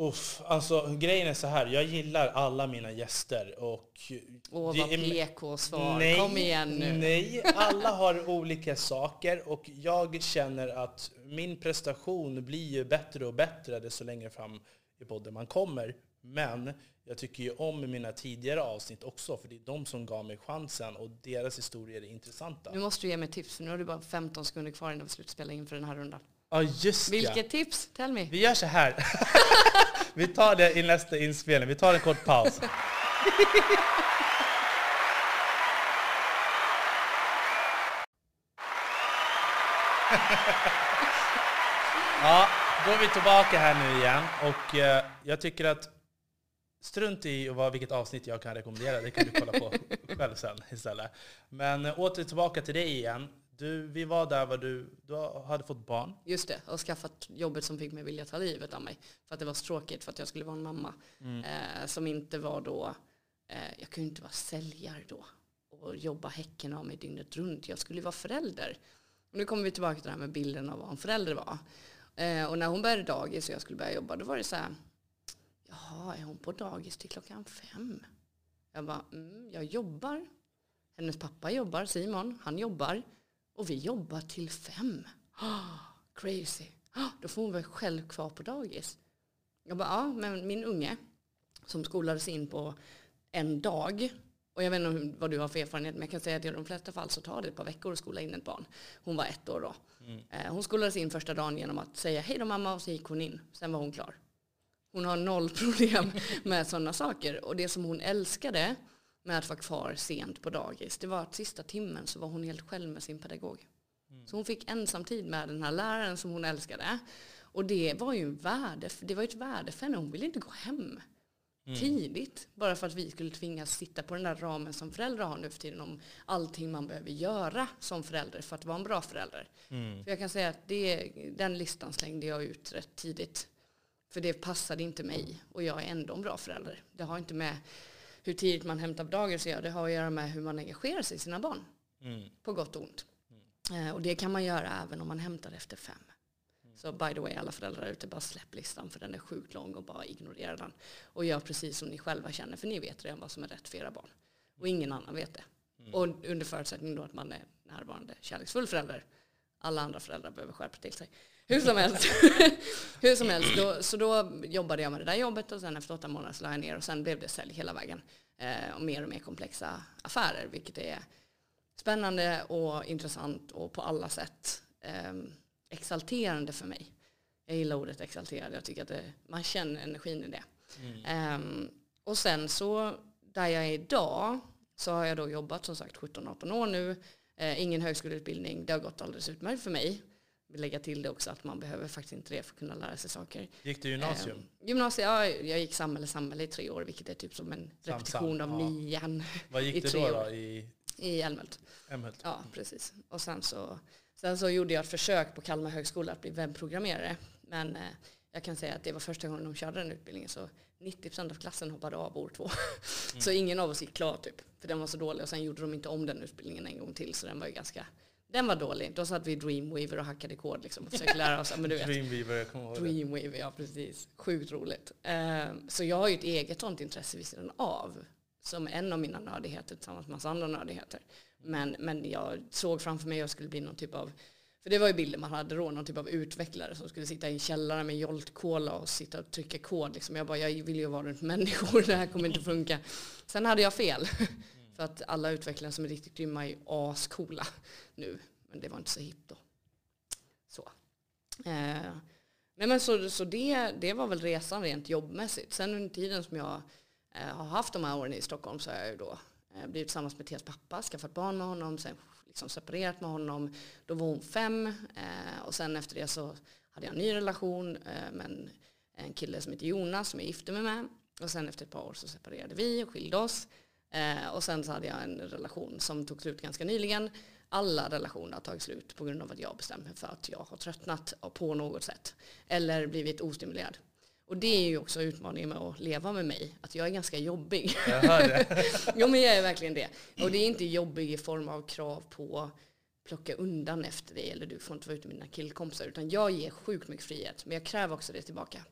Uff, alltså grejen är så här, jag gillar alla mina gäster och... Åh, vad PK-svar. Kom igen nu. Nej, alla har olika saker och jag känner att min prestation blir ju bättre och bättre desto längre fram i podden man kommer. Men jag tycker ju om mina tidigare avsnitt också för det är de som gav mig chansen och deras historier är intressanta. Nu måste du ge mig tips, för nu har du bara 15 sekunder kvar innan vi slutar spela in för den här rundan. Ja, just Vilket ja. tips? Tell me. Vi gör så här. (laughs) Vi tar det i nästa inspelning. Vi tar en kort paus. (laughs) Ja, då är vi tillbaka här nu igen. Och eh, jag tycker att strunt i vad, vilket avsnitt jag kan rekommendera. Det kan du kolla på (laughs) själv sen istället. Men eh, åter tillbaka till dig igen. Du, vi var där var du, du hade fått barn. Just det, och skaffat jobbet som fick mig vilja ta livet av mig. För att det var så tråkigt för att jag skulle vara en mamma. Eh, som inte var då, eh, jag kunde inte vara säljare då. Och jobba häcken av mig dygnet runt. Jag skulle vara förälder. Och nu kommer vi tillbaka till det här med bilden av vad en förälder var. Eh, och när hon började dagis och jag skulle börja jobba, då var det så här, jaha, är hon på dagis till klockan fem? Jag bara, mm, jag jobbar. Hennes pappa jobbar, Simon, han jobbar. Och vi jobbar till fem. (gasps) crazy. (gasps) då får hon väl själv kvar på dagis. Jag bara, ja, men min unge som skolades in på en dag. Och jag vet inte vad du har för erfarenhet, men jag kan säga att i de flesta fall så tar det ett par veckor att skola in ett barn. Hon var ett år då. Eh, Hon skolades in första dagen genom att säga hej då mamma och så gick hon in. Sen var hon klar. Hon har noll (laughs) problem med sådana saker. Och det som hon älskade med att vara kvar sent på dagis, det var att sista timmen så var hon helt själv med sin pedagog. Så hon fick ensamtid med den här läraren som hon älskade. Och det var ju en värde, det var ju ett värde för henne. Hon ville inte gå hem tidigt. Bara för att vi skulle tvingas sitta på den där ramen som föräldrar har nu för tiden om allting man behöver göra som förälder för att vara en bra förälder. För jag kan säga att det, den listan slängde jag ut rätt tidigt. För det passade inte mig och jag är ändå en bra förälder. Det har inte med hur tidigt man hämtar på dagis att göra. Det har att göra med hur man engagerar sig i sina barn. På gott och ont. Eh, och det kan man göra även om man hämtar efter fem. Så by the way, alla föräldrar ute, bara släpp listan för den är sjukt lång och bara ignorera den. Och gör precis som ni själva känner, för ni vet redan vad som är rätt för era barn. Och ingen annan vet det. Och under förutsättning då att man är närvarande, kärleksfull förälder. Alla andra föräldrar behöver skärpa till sig. Hur som helst, (laughs) Hur som helst då, så då jobbade jag med det där jobbet och sen efter åtta månader så la jag ner och sen blev det sälj hela vägen. Eh, och mer och mer komplexa affärer, vilket är spännande och intressant och på alla sätt eh, exalterande för mig. Jag gillar ordet exalterad, jag tycker att det, man känner energin i det. Ehm, och sen så, där jag är idag, så har jag då jobbat som sagt 17-18 år nu. Eh, ingen högskoleutbildning, det har gått alldeles utmärkt för mig. Vill lägga till det också att man behöver faktiskt inte det för att kunna lära sig saker. Gick du gymnasium? Ehm, gymnasiet, ja, jag gick samhälle samhälle i tre år, vilket är typ som en Sam, repetition av ja. nian Vad gick du då, då i i Älmhult. Älmhult? Ja, precis. Och sen så, sen så gjorde jag ett försök på Kalmar högskola att bli webbprogrammerare. Men eh, jag kan säga att det var första gången de körde den utbildningen så 90% av klassen hoppade av år två. (laughs) Så ingen av oss gick klar typ. För den var så dålig och sen gjorde de inte om den utbildningen en gång till så den var ju ganska den var dålig. Då satt vi i Dreamweaver och hackade kod liksom och försökte lära oss. Men du vet, Dreamweaver, jag kommer ihåg det. Dreamweaver, ja precis. Sjukt roligt. Eh, så jag har ju ett eget sånt intresse vid sidan av. Som en av mina nördigheter tillsammans med massa andra nördigheter. Men, men jag såg framför mig att jag skulle bli någon typ av för det var ju bilden man hade då, någon typ av utvecklare som skulle sitta i en källare med Jolt Cola och sitta och trycka kod. Liksom. Jag bara, jag vill ju vara runt människor, (laughs) det här kommer inte funka. Sen hade jag fel. För att alla utvecklare som är riktigt grymma är ju ascoola nu. Men det var inte så hippt då. Så. Eh, nej men så, så det, det var väl resan rent jobbmässigt. Sen under tiden som jag eh, har haft de här åren i Stockholm så har jag ju då eh, blivit tillsammans med Theas pappa, skaffat barn med honom, sen liksom separerat med honom. Då var hon fem eh, och sen efter det så hade jag en ny relation eh, med en kille som heter Jonas som jag gifte mig med. Och sen efter ett par år så separerade vi och skilde oss. Eh, och sen så hade jag en relation som tog slut ganska nyligen. Alla relationer har tagit slut på grund av att jag bestämt mig för att jag har tröttnat på något sätt. Eller blivit ostimulerad. Och det är ju också utmaningen med att leva med mig. Att jag är ganska jobbig. Jag hör det. (laughs) jo men jag är verkligen det. Och det är inte jobbig i form av krav på plocka undan efter dig eller du får inte vara ute med dina killkompisar. Utan jag ger sjukt mycket frihet. Men jag kräver också det tillbaka.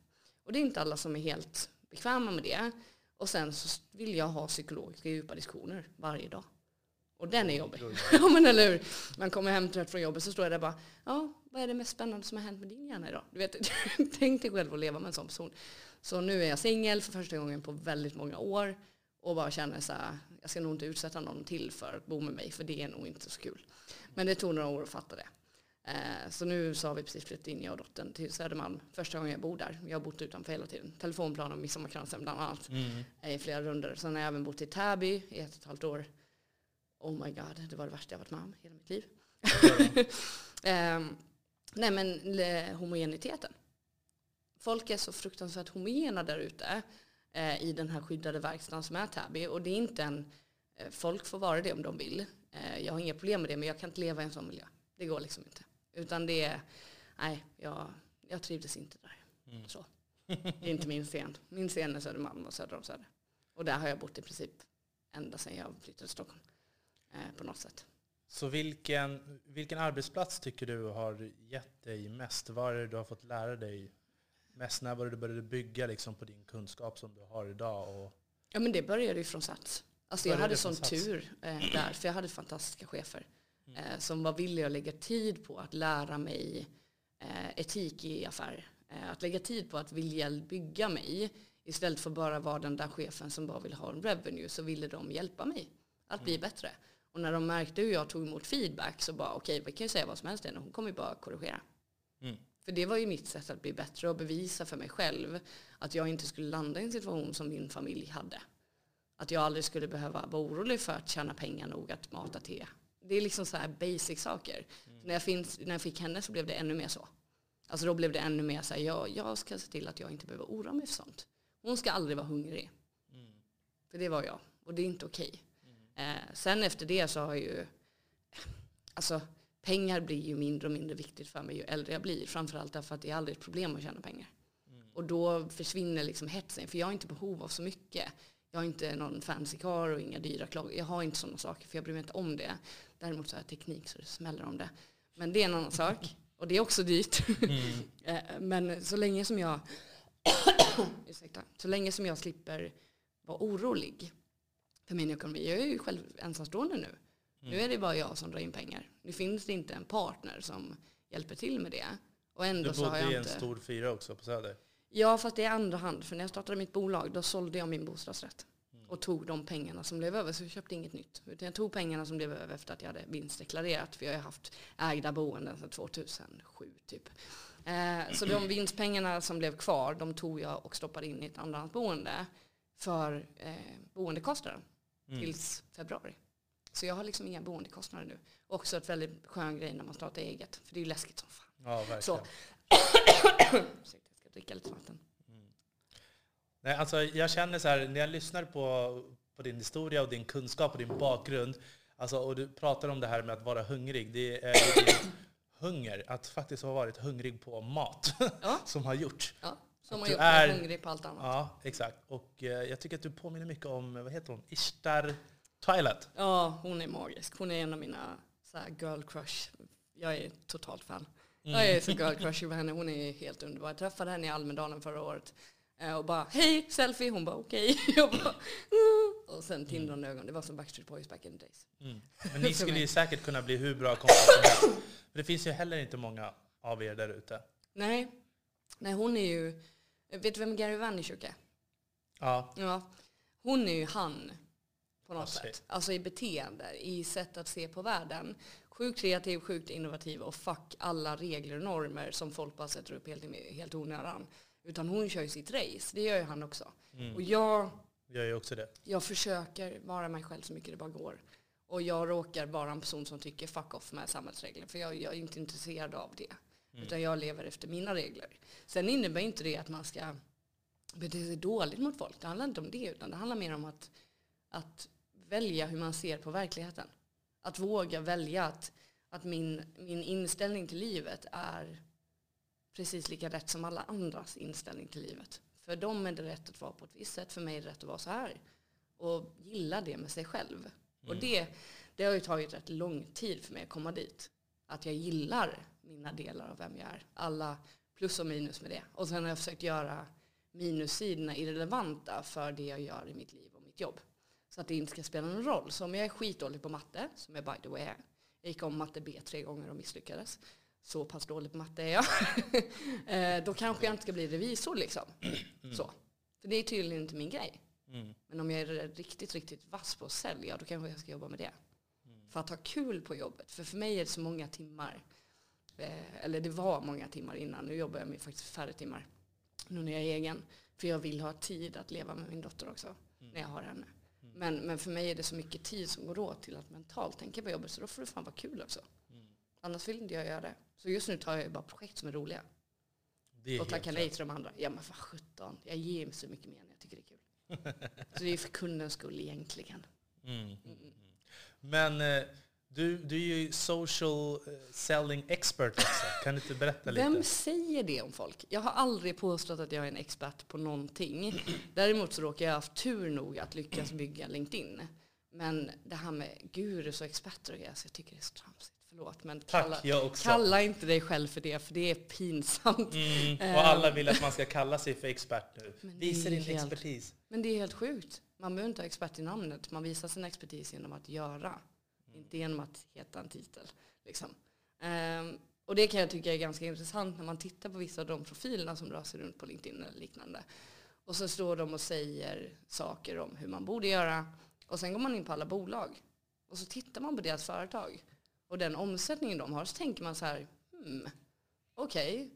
Och det är inte alla som är helt bekväma med det. Och sen så vill jag ha psykologiska djupa diskussioner varje dag. Och den är jobbig. (laughs) ja men eller hur. Man kommer hem trött från jobbet så står jag där bara, ja vad är det mest spännande som har hänt med din hjärna idag? Du vet, (laughs) tänk dig själv att leva med en sån person. Så nu är jag singel för första gången på väldigt många år. Och bara känner så här, jag ska nog inte utsätta någon till för att bo med mig för det är nog inte så kul. Men det tog några år att fatta det. Eh, så nu så har vi precis flyttat in jag och dottern till Södermalm. Första gången jag bor där. Jag har bott utanför hela tiden. Telefonplan och Midsommarkransen bland annat. Mm. eh, I flera runder. Sen har jag även bott i Täby i ett och ett halvt år. Oh my god, det var det värsta jag varit med om hela mitt liv. (laughs) Ehm, nej men homogeniteten. Folk är så fruktansvärt homogena där ute eh, i den här skyddade verkstaden som är Täby. Och det är inte en, eh, folk får vara det om de vill. Eh, jag har inga problem med det men jag kan inte leva i en sån miljö. Det går liksom inte. Utan det är, nej, jag, jag trivdes inte där. Mm. Så. Det är inte min scen. Min scen är Södermalm och söder om Söder. Och där har jag bott i princip ända sedan jag flyttade till Stockholm. Eh, på något sätt. Så vilken, vilken arbetsplats tycker du har gett dig mest? Vad är det du har fått lära dig mest? När var det du började bygga liksom på din kunskap som du har idag? Och, Ja men det började ju från Sats. Alltså jag hade sån tur eh, där, för jag hade fantastiska chefer. Mm. Eh, som var villiga att lägga tid på att lära mig eh, etik i affärer. Eh, att lägga tid på att vilja bygga mig. Istället för bara vara den där chefen som bara vill ha en revenue så ville de hjälpa mig att bli bättre. Och när de märkte hur jag tog emot feedback så bara okej, vi kan ju säga vad som helst till henne. Hon kommer ju bara korrigera. Mm. För det var ju mitt sätt att bli bättre och bevisa för mig själv att jag inte skulle landa i en situation som min familj hade. Att jag aldrig skulle behöva vara orolig för att tjäna pengar nog att mata te. Det är liksom så här basic saker. När, jag finns, när jag fick henne så blev det ännu mer så. Alltså då blev det ännu mer så här, jag, jag ska se till att jag inte behöver oroa mig för sånt. Hon ska aldrig vara hungrig. Mm. För det var jag. Och det är inte okej. Eh, sen efter det så har ju, alltså pengar blir ju mindre och mindre viktigt för mig ju äldre jag blir. Framförallt därför att det är aldrig ett problem att tjäna pengar. Och då försvinner liksom hetsen. För jag har inte behov av så mycket. Jag har inte någon fancy car och inga dyra klockor. Jag har inte sådana saker för jag bryr mig inte om det. Däremot så har jag teknik så det smäller om det. Men det är en annan (laughs) sak. Och det är också dyrt. Mm. (laughs) Eh, Men så länge som jag (coughs) ursäkta, så länge som jag slipper vara orolig för min ekonomi. Jag är ju själv ensamstående nu. Nu är det bara jag som drar in pengar. Nu finns det inte en partner som hjälper till med det. Och ändå Du så har bodde jag i en inte... stor fyra också på Söder. Ja, fast det är andra hand. För när jag startade mitt bolag, då sålde jag min bostadsrätt. Och tog de pengarna som blev över, så jag köpte inget nytt. Utan jag tog pengarna som blev över efter att jag hade vinstdeklarerat. För jag har haft ägda boenden sedan 2007 typ. Eh, så de (clears throat) vinstpengarna som blev kvar, de tog jag och stoppade in i ett andrahandsboende för eh, boendekostnaden Mm. tills februari. Så jag har liksom inga boendekostnader nu. Också ett väldigt skön grej när man startar eget. För det är ju läskigt som fan. Ja, verkligen. Så. (clears throat) Dricka lite vatten. Nej, alltså jag känner så här, när jag lyssnar på, på din historia och din kunskap och din bakgrund, alltså, och du pratar om det här med att vara hungrig, det är (clears throat) hunger, att faktiskt ha varit hungrig på mat, (laughs) Ja. som har gjort. Ja, som har gjort är- mig hungrig på allt annat. Ja, exakt. Och eh, jag tycker att du påminner mycket om, vad heter hon, Ishtar Twilight. Ja, hon är magisk. Hon är en av mina så här, girl crush. Jag är totalt fan. Mm. Jag är så girl crush med henne. Hon är helt underbar. Jag träffade henne i Almedalen förra året. eh, Och bara hej, selfie. Hon bara okej. (laughs) Bara mm. Och sen tindrande ögon. Det var som Backstreet Boys back in the days. Mm. (laughs) Men ni skulle ju säkert kunna bli hur bra kompisar som helst. För det finns ju heller inte många av er där ute. Nej. Nej, hon är ju... Vet du vem Gary Vaynerchuk är? Ja, Ja. Hon är ju han på något Alltså. sätt. Alltså i beteende, i sätt att se på världen. Sjukt kreativ, sjukt innovativ och fuck alla regler och normer som folk bara sätter upp helt, helt onödan. Utan hon kör ju sitt race, det gör ju han också. mm. Och jag, gör ju också det. jag försöker vara mig själv så mycket det bara går. Och jag råkar vara en person som tycker fuck off med samhällsregler. För jag, jag är inte intresserad av det. Utan jag lever efter mina regler. Sen innebär inte det att man ska bete sig dåligt mot folk. Det handlar inte om det. Utan det handlar mer om att, att välja hur man ser på verkligheten. Att våga välja att, att min, min inställning till livet är precis lika rätt som alla andras inställning till livet. För dem är det rätt att vara på ett visst sätt, för mig är det rätt att vara så här. Och gilla det med sig själv. Och det, det har ju tagit rätt lång tid för mig att komma dit. Att jag gillar mina delar av vem jag är. Alla plus och minus med det. Och sen har jag försökt göra minussidorna irrelevanta för det jag gör i mitt liv och mitt jobb. Så att det inte ska spela någon roll. Så om jag är skitdålig på matte, som jag by the way är. Jag gick om matte B tre gånger och misslyckades. Så pass dålig på matte är jag. (laughs) Eh, Då kanske jag inte ska bli revisor liksom. Så. För det är tydligen inte min grej. Mm. Men om jag är riktigt, riktigt vass på att sälja, då kanske jag ska jobba med det. För att ha kul på jobbet. För för mig är det så många timmar. Eh, eller det var många timmar innan. Nu jobbar jag med faktiskt färre timmar. Nu när jag är egen. För jag vill ha tid att leva med min dotter också. Mm. När jag har henne. Men, men för mig är det så mycket tid som går åt till att mentalt tänka på jobbet. Så då får det fan vara kul också. Mm. Annars vill inte jag göra det. Så just nu tar jag bara projekt som är roliga. Det är Och tackar nej till de andra. Ja men vad sjutton. Jag ger mig så mycket mer när jag tycker det är kul. (laughs) så det är för kundens skull egentligen. Mm. mm, mm. Men eh, du, du är ju social eh, selling expert också. Kan du inte berätta lite? Vem säger det om folk? Jag har aldrig påstått att jag är en expert på någonting. Däremot så råkar jag ha haft tur nog att lyckas bygga LinkedIn. Men det här med gurus och experter och grejer, så jag tycker det är så tramsigt. Förlåt, men Tack, kalla, också. kalla inte dig själv för det, för det är pinsamt. Mm. Och alla vill att man ska kalla sig för expert nu. Visa din helt- expertis. Men det är helt sjukt. Man behöver inte ha expert i namnet. Man visar sin expertis genom att göra. Inte genom att heta en titel. Liksom. Um, och det kan jag tycka är ganska intressant när man tittar på vissa av de profilerna som rör sig runt på LinkedIn eller liknande. Och så står de och säger saker om hur man borde göra. Och sen går man in på alla bolag. Och så tittar man på deras företag. Och den omsättningen de har. Så tänker man så här, hmm, okej,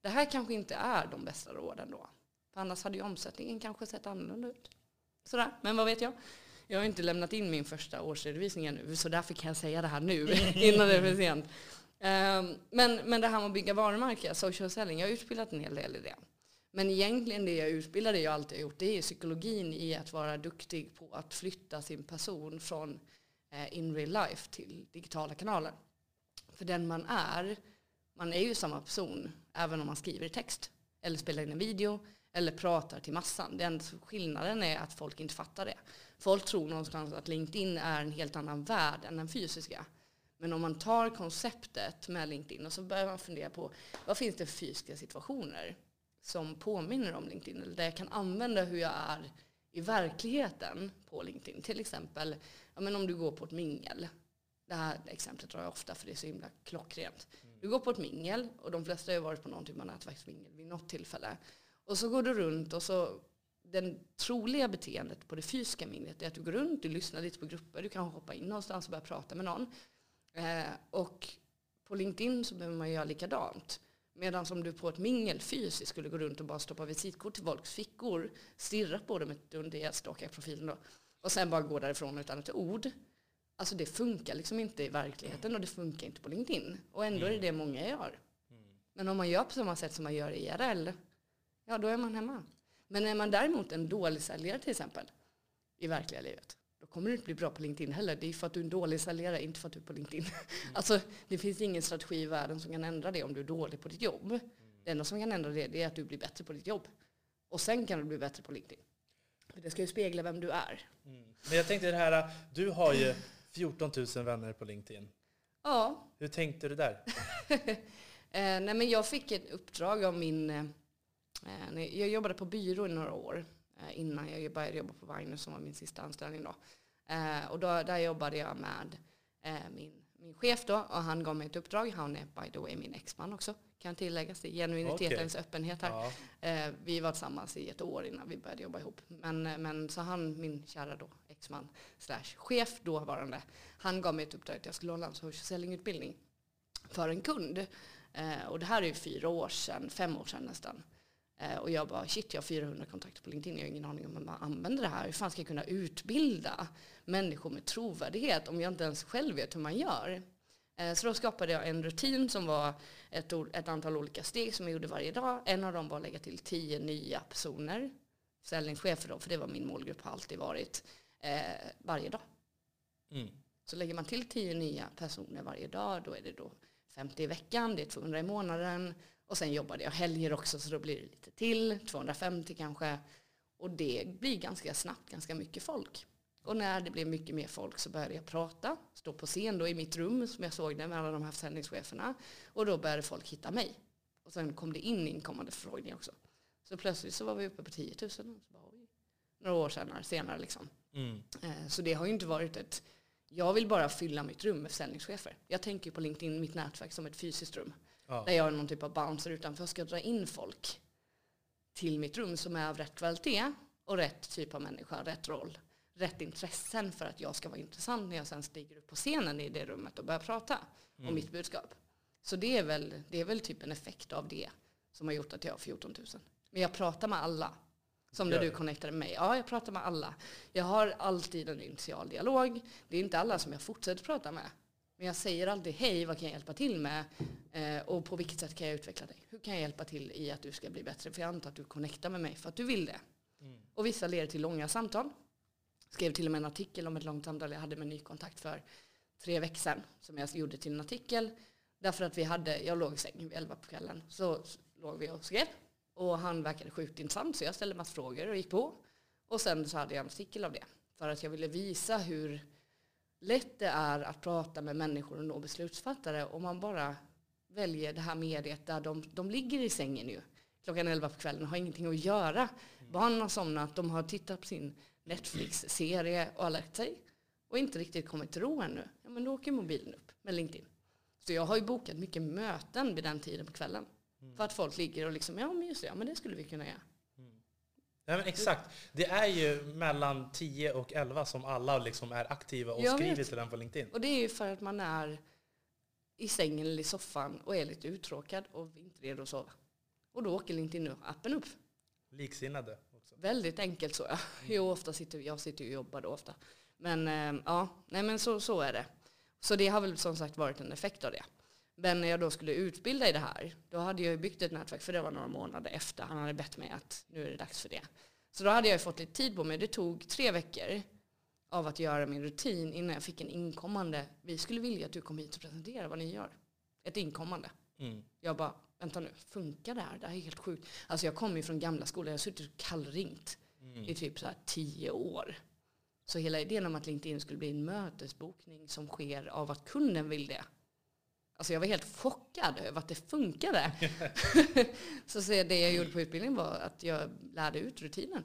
det här kanske inte är de bästa råden då. För annars hade ju omsättningen kanske sett annorlunda ut. Sådär, men vad vet jag? Jag har inte lämnat in min första årsredovisning ännu, så därför kan jag säga det här nu, (laughs) innan det är för sent. Ehm, men, men det här med att bygga varumärke, social selling, jag har utbildat en hel del i det. Men egentligen det jag utbildade, jag alltid har gjort, det är psykologin i att vara duktig på att flytta sin person från eh, in real life till digitala kanaler. För den man är, man är ju samma person även om man skriver i text eller spelar in en video eller pratar till massan. Den skillnaden är att folk inte fattar det. Folk tror någonstans att LinkedIn är en helt annan värld än den fysiska. Men om man tar konceptet med LinkedIn och så börjar man fundera på vad finns det för fysiska situationer som påminner om LinkedIn eller där jag kan använda hur jag är i verkligheten på LinkedIn. Till exempel ja, men om du går på ett mingel. Det här exemplet drar jag ofta för det är så himla klockrent. Du går på ett mingel och de flesta har ju varit på någon typ av nätverksmingel vid något tillfälle. Och så går du runt och så den troliga beteendet på det fysiska minglet är att du går runt, du lyssnar lite på grupper, du kan hoppa in någonstans och börja prata med någon. Eh, och på LinkedIn så behöver man göra likadant. Medan om du på ett mingel fysiskt skulle gå runt och bara stoppa visitkort till folks fickor, stirra på dem ett under jag stalkar profilen då, och sen bara gå därifrån utan ett ord. Alltså det funkar liksom inte i verkligheten och det funkar inte på LinkedIn. Och ändå är det det många gör. Men om man gör på samma sätt som man gör i IRL, ja då är man hemma. Men är man däremot en dålig säljare till exempel, i verkliga livet, då kommer du inte bli bra på LinkedIn heller. Det är för att du är en dålig säljare, inte för att du är på LinkedIn. (laughs) Alltså, det finns ingen strategi i världen som kan ändra det om du är dålig på ditt jobb. Det enda som kan ändra det, det är att du blir bättre på ditt jobb. Och sen kan du bli bättre på LinkedIn. För det ska ju spegla vem du är. Men jag tänkte det här, du har ju 14 000 vänner på LinkedIn. Ja, Hur tänkte du där? (laughs) Eh, nej men jag fick ett uppdrag av min... Eh, jag jobbade på byrå i några år eh, innan jag började jobba på Wagner som var min sista anställning. Då. Eh, och då, där jobbade jag med min, min chef då och han gav mig ett uppdrag. Han är by the way min exman också kan tilläggas. Det är genuinitetens öppenhet här. Ja. Vi var tillsammans i ett år innan vi började jobba ihop. Men, men så han, min kära då, exman slash chef dåvarande, han gav mig ett uppdrag att jag skulle hålla en social selling-utbildning för en kund. Och det här är ju fyra år sedan, fem år sedan nästan. Eh, och jag bara, shit jag har 400 kontakter på LinkedIn, jag har ingen aning om hur man använder det här. Hur fan ska jag kunna utbilda människor med trovärdighet om jag inte ens själv vet hur man gör? Eh, så då skapade jag en rutin som var ett, ett antal olika steg som jag gjorde varje dag. En av dem var att lägga till tio nya personer, säljningschefer då, för det var min målgrupp har alltid varit, eh, varje dag. Mm. Så lägger man till 10 nya personer varje dag, då är det då 50 i veckan, det är 200 i månaden. Och sen jobbade jag helger också, så då blir det lite till, 250 kanske. Och det blir ganska snabbt ganska mycket folk. Och när det blev mycket mer folk så började jag prata, stå på scen då i mitt rum som jag såg det med alla de här försäljningscheferna. Och då började folk hitta mig. Och sen kom det in inkommande förfrågningar också. Så plötsligt så var vi uppe på 10 000. Och så bara, oj. Några år senare, senare liksom. Mm. Eh, Så det har ju inte varit ett... Jag vill bara fylla mitt rum med försäljningschefer. Jag tänker på LinkedIn, mitt nätverk, som ett fysiskt rum. Ja. Där jag är någon typ av bouncer utanför ska dra in folk till mitt rum som är av rätt kvalitet och rätt typ av människa, rätt roll, rätt intressen för att jag ska vara intressant när jag sen stiger upp på scenen i det rummet och börjar prata om mitt budskap. Så det är, väl, det är väl typ en effekt av det som har gjort att jag har 14 000. Men jag pratar med alla. Som när du connectade med mig. Ja, jag pratar med alla. Jag har alltid en initial dialog. Det är inte alla som jag fortsätter prata med. Men jag säger alltid hej, vad kan jag hjälpa till med? Eh, och på vilket sätt kan jag utveckla dig? Hur kan jag hjälpa till i att du ska bli bättre? För jag antar att du connectar med mig för att du vill det. Mm. Och vissa leder till långa samtal. Skrev till och med en artikel om ett långt samtal jag hade med ny kontakt för tre veckor sedan. Som jag gjorde till en artikel. Därför att vi hade, jag låg i sängen vid elva på kvällen. Så låg vi och skrev. Och han verkade sjukt intressant så jag ställde massa frågor och gick på. Och sen så hade jag en artikel av det. För att jag ville visa hur lätt det är att prata med människor och nå beslutsfattare om man bara väljer det här mediet där de, de ligger i sängen ju. Klockan 11 på kvällen och har ingenting att göra. Barnen har somnat, de har tittat på sin Netflix-serie och har lagt sig. Och inte riktigt kommit till ro ännu. Ja, men då åker mobilen upp med LinkedIn. Så jag har ju bokat mycket möten vid den tiden på kvällen. För att folk ligger och liksom, ja men just det, ja, men det skulle vi kunna göra. Ja, men exakt. Det är ju mellan 10 och 11 som alla liksom är aktiva och Jag skriver vet. till den på LinkedIn. Och det är ju för att man är i sängen eller i soffan och är lite uttråkad och inte redo att sova. Och då åker LinkedIn-appen upp. Liksinnade också. Väldigt enkelt så ja. (laughs) Jo, ofta sitter, jag sitter och jobbar då ofta. Men eh, ja, nej men så, så är det. Så det har väl som sagt varit en effekt av det. Men när jag då skulle utbilda i det här, då hade jag ju byggt ett nätverk, för det var några månader efter. Han hade bett mig att nu är det dags för det. Så då hade jag ju fått lite tid på mig. Det tog tre veckor av att göra min rutin innan jag fick en inkommande. Vi skulle vilja att du kom hit och presenterar vad ni gör. Ett inkommande. Mm. Jag bara, vänta nu, funkar det här? Det här är helt sjukt. Alltså jag kommer ju från gamla skolan, jag har suttit kallringt Mm. i typ så här tio år. Så hela idén om att LinkedIn skulle bli en mötesbokning som sker av att kunden vill det. Alltså jag var helt chockad över att det funkade. (laughs) så, så det jag gjorde på utbildningen var att jag lärde ut rutinen.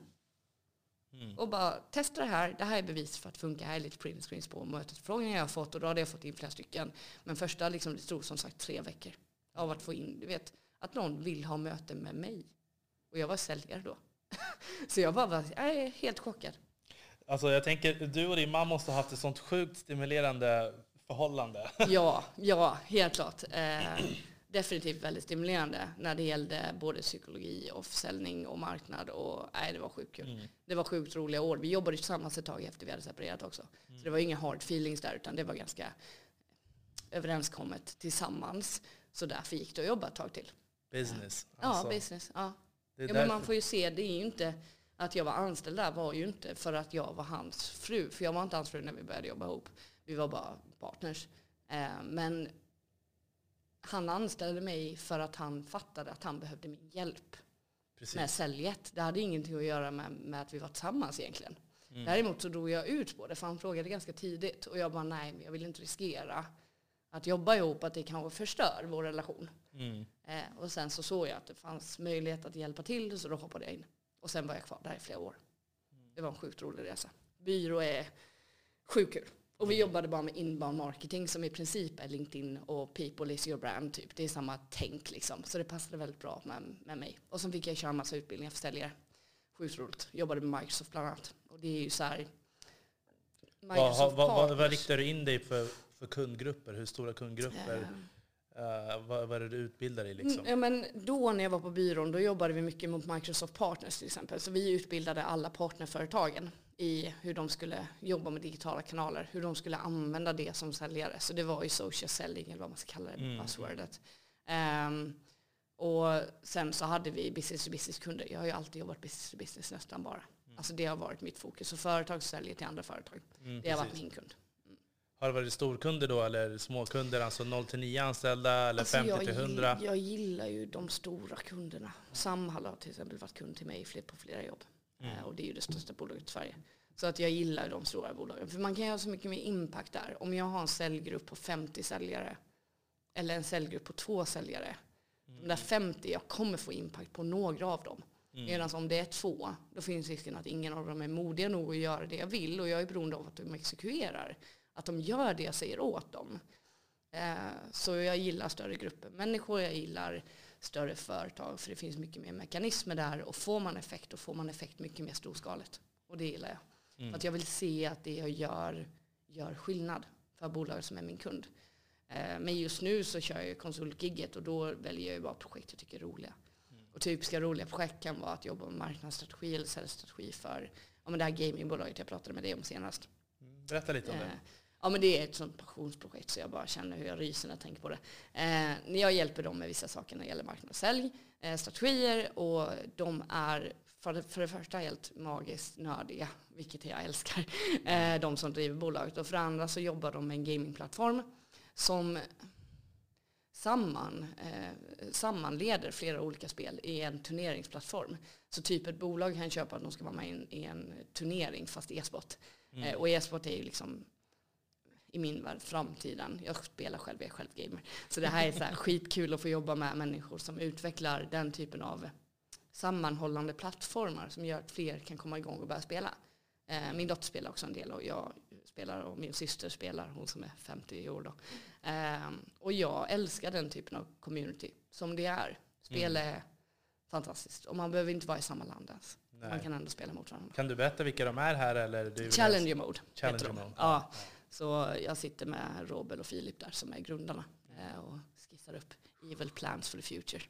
Mm. Och bara testa det här. Det här är bevis för att det funkar. Här är lite print screens på mötesförfrågningar jag har fått. Och då hade jag fått in flera stycken. Men första, liksom, det stod som sagt tre veckor. Av att få in, du vet, att någon vill ha möte med mig. Och jag var säljare då. (laughs) så jag bara, var, jag är helt chockad. Alltså jag tänker, du och din mamma måste ha haft ett sånt sjukt stimulerande förhållande. (laughs) Ja, ja, helt klart. Eh, definitivt väldigt stimulerande när det gällde både psykologi och försäljning och marknad. Och, nej, det var sjukt kul. Mm. Det var sjukt roliga år. Vi jobbade tillsammans ett tag efter vi hade separerat också. Så det var inga hard feelings där utan det var ganska överenskommet tillsammans. Så därför gick det att jobba ett tag till. Business. Ja, Alltså, business. Ja. det är Ja, men man får ju se, det är ju inte att jag var anställd där var ju inte för att jag var hans fru. För jag var inte hans fru när vi började jobba ihop. Vi var bara partners. Eh, men han anställde mig för att han fattade att han behövde min hjälp Precis. med säljet. Det hade ingenting att göra med, med att vi var tillsammans egentligen. Mm. Däremot så drog jag ut på det för han frågade ganska tidigt och jag bara nej, men jag vill inte riskera att jobba ihop, att det kanske förstör vår relation. Mm. Eh, och sen så såg jag att det fanns möjlighet att hjälpa till så då hoppade jag in. Och sen var jag kvar där i flera år. Det var en sjukt rolig resa. Byrå är sjukt kul. Och vi jobbade bara med inbound marketing som i princip är LinkedIn och people is your brand typ. Det är samma tänk liksom. Så det passade väldigt bra med, med mig. Och sen fick jag köra en massa utbildningar för säljare. Sjukt roligt. Jobbade med Microsoft bland annat. Och det är ju så här. Vad, vad, vad, vad, vad partners. riktar du in dig för, för kundgrupper? Hur stora kundgrupper? Eh, vad, vad är det du utbildar i liksom? Mm, Ja, men då när jag var på byrån då jobbade vi mycket mot Microsoft Partners till exempel. Så vi utbildade alla partnerföretagen i hur de skulle jobba med digitala kanaler, hur de skulle använda det som säljare. Så det var ju social selling eller vad man ska kalla det, Mm. buzzwordet. Ehm, och sen så hade vi business to business kunder. Jag har ju alltid jobbat business to business nästan bara. Alltså det har varit mitt fokus. Så företag säljer till andra företag. Mm, Det har varit precis. min kund. Har det varit storkunder då eller småkunder, alltså 0 till 9 anställda eller Alltså 50 jag, till gill- 100? jag gillar ju de stora kunderna. Samhall har till exempel varit kund till mig på flera jobb. Mm. Eh, Och det är ju det största bolaget i Sverige. Så att jag gillar de stora bolagen. För man kan göra så mycket mer impact där. Om jag har en säljgrupp på 50 säljare eller en säljgrupp på två säljare. De där 50, jag kommer få impact på några av dem. Mm. Medan om det är två, då finns risken att ingen av dem är modiga nog att göra det jag vill. Och jag är beroende av att de exekverar. Att de gör det jag säger åt dem. Eh, Så jag gillar större grupper människor, jag gillar större företag. För det finns mycket mer mekanismer där. Och får man effekt, då får man effekt mycket mer storskaligt. Och det gillar jag. Mm. För att jag vill se att det jag gör gör skillnad för bolaget som är min kund. Eh, men just nu så kör jag konsultgigget och då väljer jag bara projekt jag tycker är roliga. Mm. Och typiska roliga projekt kan vara att jobba med marknadsstrategi eller säljstrategi för ja, men det här gamingbolaget jag pratade med dig om senast. Mm, Berätta lite om Eh, det. Ja men det är ett sånt passionsprojekt så jag bara känner hur jag ryser när jag tänker på det. Eh, jag hjälper dem med vissa saker när det gäller marknad och sälj, eh, strategier och de är för det, för det första helt magiskt nördiga, vilket jag älskar, eh, de som driver bolaget. Och för det andra så jobbar de med en gamingplattform som samman, eh, sammanleder flera olika spel i en turneringsplattform. Så typ ett bolag kan köpa att de ska vara med i en, i en turnering fast e-sport. Mm. Eh, och e-sport är ju liksom i min värld framtiden. Jag spelar själv, jag är själv gamer. Så det här är så här skitkul att få jobba med människor som utvecklar den typen av sammanhållande plattformar som gör att fler kan komma igång och börja spela. Eh, min dotter spelar också en del och jag spelar och min syster spelar, hon som är 50 år då. Eh, och jag älskar den typen av community som det är. Spel är fantastiskt och man behöver inte vara i samma land ens. Man Nej. kan ändå spela mot varandra. Kan du berätta vilka de är här eller? Du Challenger mode. Challenger mode. Ja. Så jag sitter med Robel och Filip där som är grundarna eh, och skissar upp evil plans for the future.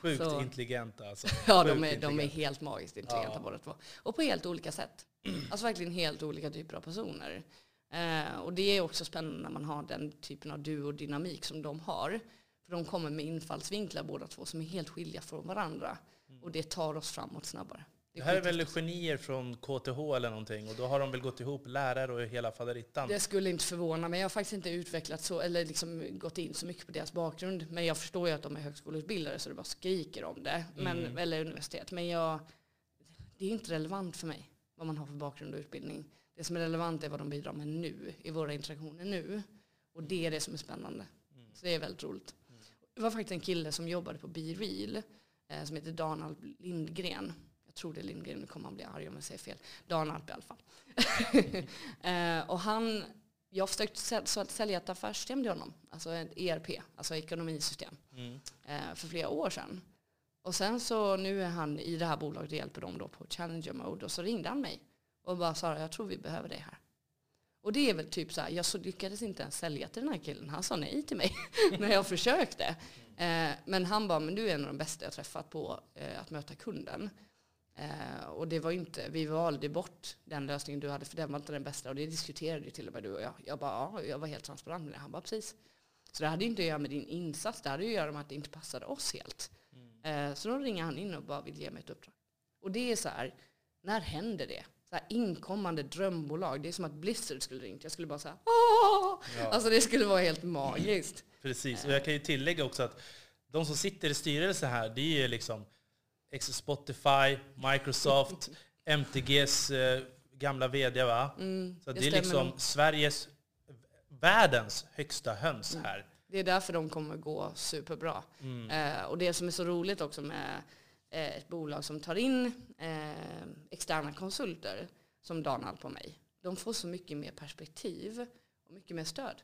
Sjukt Så- intelligenta alltså. (laughs) Ja, de är, de är helt magiskt intelligenta Ja. båda två. Och på helt olika sätt. (clears throat) Alltså verkligen helt olika typer av personer. Eh, och det är också spännande när man har den typen av duodynamik som de har. För de kommer med infallsvinklar båda två som är helt skilda från varandra. Och det tar oss framåt snabbare. Det här är väl genier från KTH eller någonting och då har de väl gått ihop lärare och hela faderittan. Det skulle inte förvåna mig. Jag har faktiskt inte utvecklat så, eller liksom gått in så mycket på deras bakgrund. Men jag förstår ju att de är högskoleutbildade så det bara skriker om det. Men, Mm. Eller universitet. Men jag, det är inte relevant för mig vad man har för bakgrund och utbildning. Det som är relevant är vad de bidrar med nu, i våra interaktioner nu. Och det är det som är spännande. Mm. Så det är väldigt roligt. Det var faktiskt en kille som jobbade på Be Real eh, som heter Donald Lindgren. Jag tror det är Lindgren, nu kommer han bli arg om jag säger fel. Donald i alla fall. (laughs) eh, och han, jag försökte sälja ett affärssystem till honom, alltså ett ERP, alltså ekonomisystem, Mm. eh, för flera år sedan. Och sen så nu är han i det här bolaget och hjälper dem då på Challenger Mode och så ringde han mig och bara sa jag tror vi behöver dig här. Och det är väl typ så här, jag så lyckades inte ens sälja till den här killen. Han sa nej till mig (laughs) när jag försökte. Eh, men han bara, men du är en av de bästa jag träffat på eh, att möta kunden. Eh, och det var inte, vi valde bort den lösningen du hade för den var inte den bästa och det diskuterade ju till och med du och jag. Jag bara, ja, jag var helt transparent med det. Han bara, precis. Så det hade ju inte att göra med din insats, det hade ju att göra med att det inte passade oss helt. Eh, så då ringer han in och bara vill ge mig ett uppdrag. Och det är så här, när händer det? Så här inkommande drömbolag, det är som att Blizzard skulle ringt. Jag skulle bara säga Åh! Ja. Alltså det skulle vara helt magiskt. Precis, och jag kan ju tillägga också att de som sitter i styrelsen här, det är ju liksom Spotify, Microsoft, (laughs) MTGs eh, gamla vd va? Mm, Så det det är liksom nog. Sveriges, världens högsta höns Mm. här. Det är därför de kommer gå superbra. Mm. Eh, och det som är så roligt också med eh, ett bolag som tar in eh, externa konsulter, som Donald på mig, de får så mycket mer perspektiv och mycket mer stöd.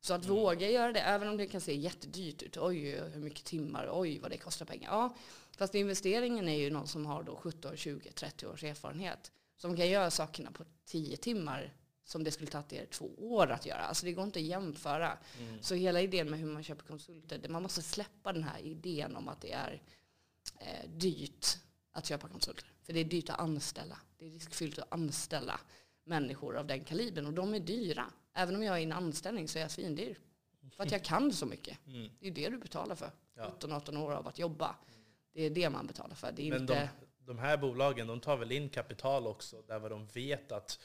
Så att våga göra det, även om det kan se jättedyrt ut, oj hur mycket timmar, oj vad det kostar pengar. Ja, fast investeringen är ju någon som har då 17, 20, 30 års erfarenhet. Som kan göra sakerna på 10 timmar som det skulle tagit er två år att göra. Alltså det går inte att jämföra. Mm. Så hela idén med hur man köper konsulter, man måste släppa den här idén om att det är eh, dyrt att köpa konsulter. För det är dyrt att anställa. Det är riskfyllt att anställa människor av den kalibern och de är dyra. Även om jag är i en anställning så är jag svindyr. För att jag kan så mycket. Mm. Det är det du betalar för. Ja. 17-18 år av att jobba. Det är det man betalar för. Det är Men inte... de, de här bolagen, de tar väl in kapital också, där vad de vet att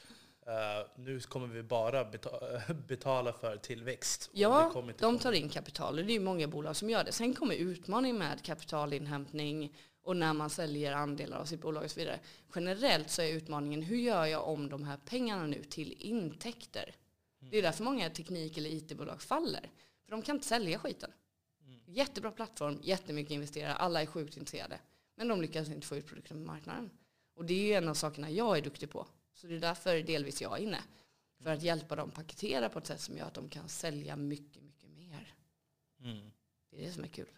eh, nu kommer vi bara betala, (laughs) betala för tillväxt. Ja, inte de tar in kapital och det är ju många bolag som gör det. Sen kommer utmaningen med kapitalinhämtning och när man säljer andelar av sitt bolag och så vidare. Generellt så är utmaningen hur gör jag om de här pengarna nu till intäkter? Det är därför många teknik eller IT-bolag faller. För de kan inte sälja skiten. Jättebra plattform, jättemycket investerare, alla är sjukt intresserade. Men de lyckas inte få ut produkten på marknaden. Och det är ju en av sakerna jag är duktig på. Så det är därför delvis jag är inne. För att hjälpa dem paketera på ett sätt som gör att de kan sälja mycket, mycket mer. Mm. Det är det som är kul.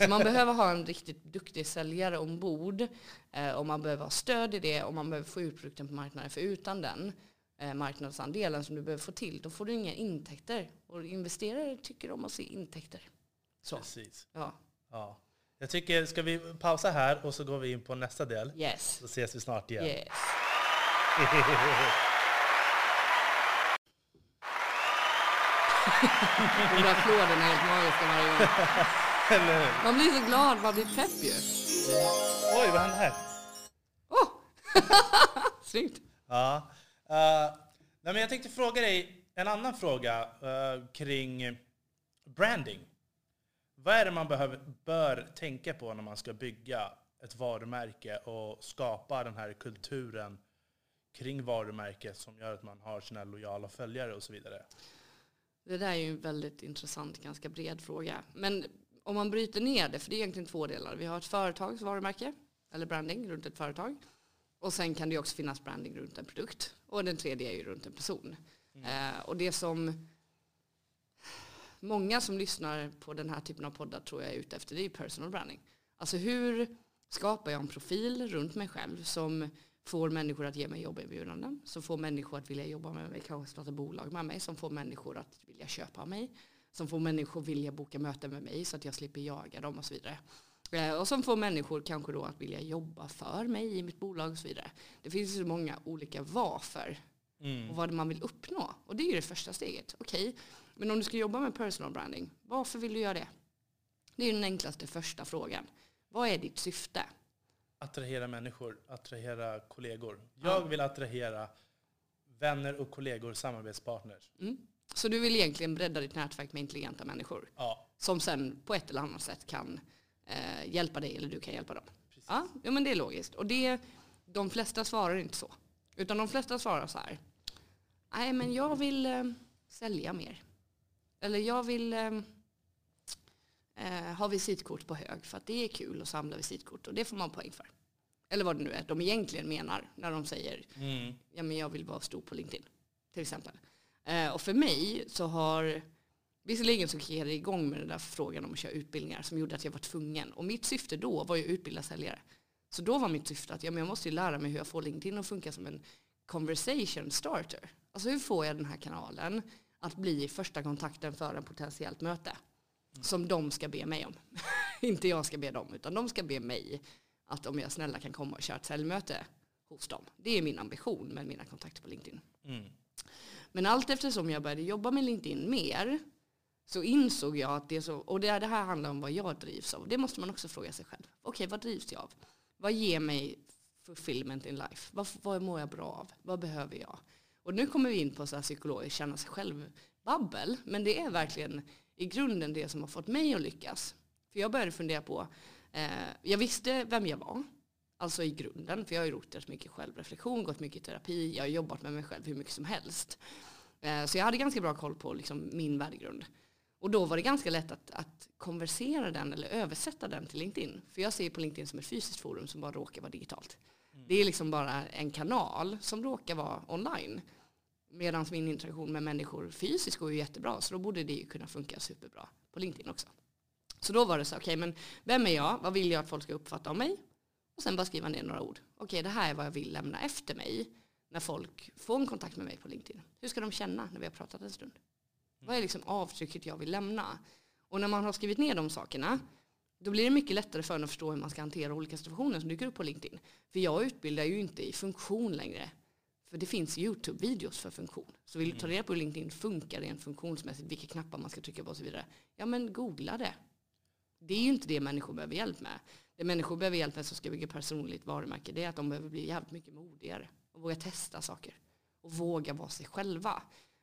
Så man behöver ha en riktigt duktig säljare ombord. Eh, och man behöver ha stöd i det och man behöver få ut produkten på marknaden. För utan den eh, marknadsandelen som du behöver få till, då får du inga intäkter. Och investerare tycker om att se intäkter. Så, Precis. ja. Ja. Jag tycker, ska vi pausa här och så går vi in på nästa del? Yes. Så ses vi snart igen. Yes. (laughs) De där applåderna är helt magiska varje gång. (laughs) Eller hur? Man blir så glad, man blir pepp ju. Oj, vad hände här? Åh! (laughs) Snyggt. Ja. Uh, nej, men jag tänkte fråga dig en annan fråga eh, kring branding. Vad är det man behöver, bör tänka på när man ska bygga ett varumärke och skapa den här kulturen kring varumärket som gör att man har sina lojala följare och så vidare? Det där är ju en väldigt intressant, ganska bred fråga. Men om man bryter ner det, för det är egentligen två delar. Vi har ett företags varumärke, eller branding runt ett företag. Och sen kan det också finnas branding runt en produkt. Och den tredje är ju runt en person. Eh, och det som många som lyssnar på den här typen av poddar tror jag är ute efter, det är personal branding. Alltså hur skapar jag en profil runt mig själv som får människor att ge mig jobberbjudanden, som får människor att vilja jobba med mig, kanske starta bolag med mig, som får människor att vilja köpa mig, som får människor att vilja boka möten med mig så att jag slipper jaga dem och så vidare. Eh, Och som får människor kanske då att vilja jobba för mig i mitt bolag och så vidare. Det finns så många olika varför Mm. och vad man vill uppnå. Och det är ju det första steget. Okej, men om du ska jobba med personal branding, varför vill du göra det? Det är den enklaste första frågan. Vad är ditt syfte? Attrahera människor, attrahera kollegor. Jag vill attrahera vänner och kollegor, samarbetspartners. Mm. Så du vill egentligen bredda ditt nätverk med intelligenta människor Ja, som sen på ett eller annat sätt kan eh, hjälpa dig eller du kan hjälpa dem. precis. Ja, ja, men det är logiskt. Och det, de flesta svarar inte så. Utan de flesta svarar så här. Nej, men jag vill eh, sälja mer. Eller jag vill eh, eh, ha visitkort på hög för att det är kul att samla visitkort och det får man poäng för. Eller vad det nu är de egentligen menar när de säger Mm. ja, men jag vill vara stor på LinkedIn. Till exempel. Eh, och för mig så har, visserligen så kickade det igång med den där frågan om att köra utbildningar som gjorde att jag var tvungen. Och mitt syfte då var ju att utbilda säljare. Så då var mitt syfte att ja, men jag måste ju lära mig hur jag får LinkedIn att funka som en conversation starter. Alltså hur får jag den här kanalen att bli första kontakten för en potentiellt möte. Som de ska be mig om. (laughs) Inte jag ska be dem, utan de ska be mig att om jag snälla kan komma och köra ett säljmöte hos dem. Det är min ambition med mina kontakter på LinkedIn. Mm. Men allt eftersom jag började jobba med LinkedIn mer så insåg jag att det så, och det, det här handlar om vad jag drivs av. Det måste man också fråga sig själv. Okej, vad drivs jag av? Vad ger mig fulfillment in life? Vad, vad mår jag bra av? Vad behöver jag? Och nu kommer vi in på så här psykologiskt känna sig själv babbel. Men det är verkligen i grunden det som har fått mig att lyckas. För jag började fundera på, eh, jag visste vem jag var. Alltså i grunden, för jag har ju gjort rätt mycket självreflektion, gått mycket i terapi, jag har jobbat med mig själv hur mycket som helst. Eh, Så jag hade ganska bra koll på liksom min värdegrund. Och då var det ganska lätt att, att konversera den eller översätta den till LinkedIn. För jag ser på LinkedIn som ett fysiskt forum som bara råkar vara digitalt. Det är liksom bara en kanal som råkar vara online. Medan min interaktion med människor fysiskt går ju jättebra. Så då borde det ju kunna funka superbra på LinkedIn också. Så då var det så, okej men vem är jag? Vad vill jag att folk ska uppfatta om mig? Och sen bara skriva ner några ord. Okej, det här är vad jag vill lämna efter mig när folk får en kontakt med mig på LinkedIn. Hur ska de känna när vi har pratat en stund? Vad är liksom avtrycket jag vill lämna? Och när man har skrivit ner de sakerna då blir det mycket lättare för en att förstå hur man ska hantera olika situationer som dyker upp på LinkedIn. För jag utbildar ju inte i funktion längre. För det finns YouTube-videos för funktion. Så vill du ta reda på hur LinkedIn funkar rent funktionsmässigt, vilka knappar man ska trycka på och så vidare. Ja men googla det. Det är ju inte det människor behöver hjälp med. Det människor behöver hjälp med som ska bygga personligt varumärke det är att de behöver bli jävligt mycket modigare. Och våga testa saker. Och våga vara sig själva.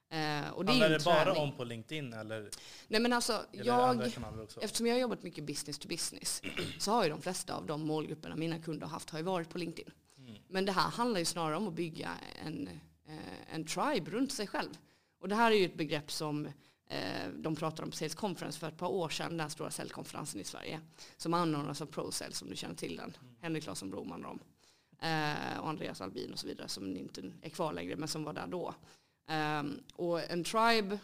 Eh, och det Handlar det bara träning. om på LinkedIn eller, Nej men alltså, jag, eftersom jag har jobbat mycket business to business så har ju de flesta av de målgrupperna mina kunder har haft har ju varit på LinkedIn. Mm. Men det här handlar ju snarare om att bygga en, eh, en tribe runt sig själv. Och det här är ju ett begrepp som eh, de pratade om på Sales Conference för ett par år sedan, den här stora säljkonferensen i Sverige. Som anordnas av ProSale, som du känner till den. Henrik Claesson Broman och dem. Eh, och Andreas Albin och så vidare som inte är kvar längre men som var där då. Ehm, och en tribe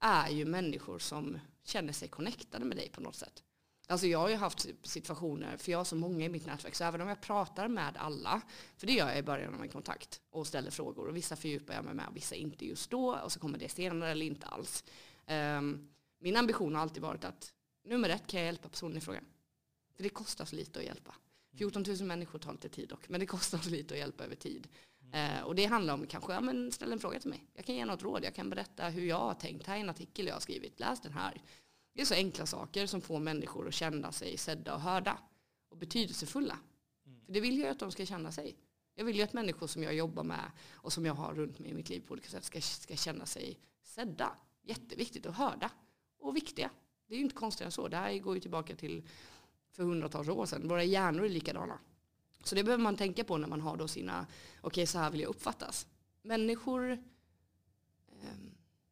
är ju människor som känner sig connectade med dig på något sätt. Alltså jag har ju haft situationer, för jag har så många i mitt nätverk, så även om jag pratar med alla, för det gör jag i början av en kontakt och ställer frågor och vissa fördjupar jag mig med och vissa inte just då och så kommer det senare eller inte alls. Um, min ambition har alltid varit att nummer ett kan jag hjälpa personen i fråga. För det kostar så lite att hjälpa. 14 000 människor tar lite tid dock, men det kostar så lite att hjälpa över tid. Uh, och det handlar om kanske, ja men ställ en fråga till mig. Jag kan ge något råd, jag kan berätta hur jag har tänkt. Här är en artikel jag har skrivit, läs den här. Det är så enkla saker som får människor att känna sig sedda och hörda och betydelsefulla. Mm. För det vill jag att de ska känna sig. Jag vill ju att människor som jag jobbar med och som jag har runt mig i mitt liv på olika sätt ska, ska känna sig sedda. Jätteviktigt och hörda. Och viktiga. Det är ju inte konstigt än så. Det här går ju tillbaka till för hundratals år sedan. Våra hjärnor är likadana. Så det behöver man tänka på när man har då sina, okej okay, så här vill jag uppfattas. Människor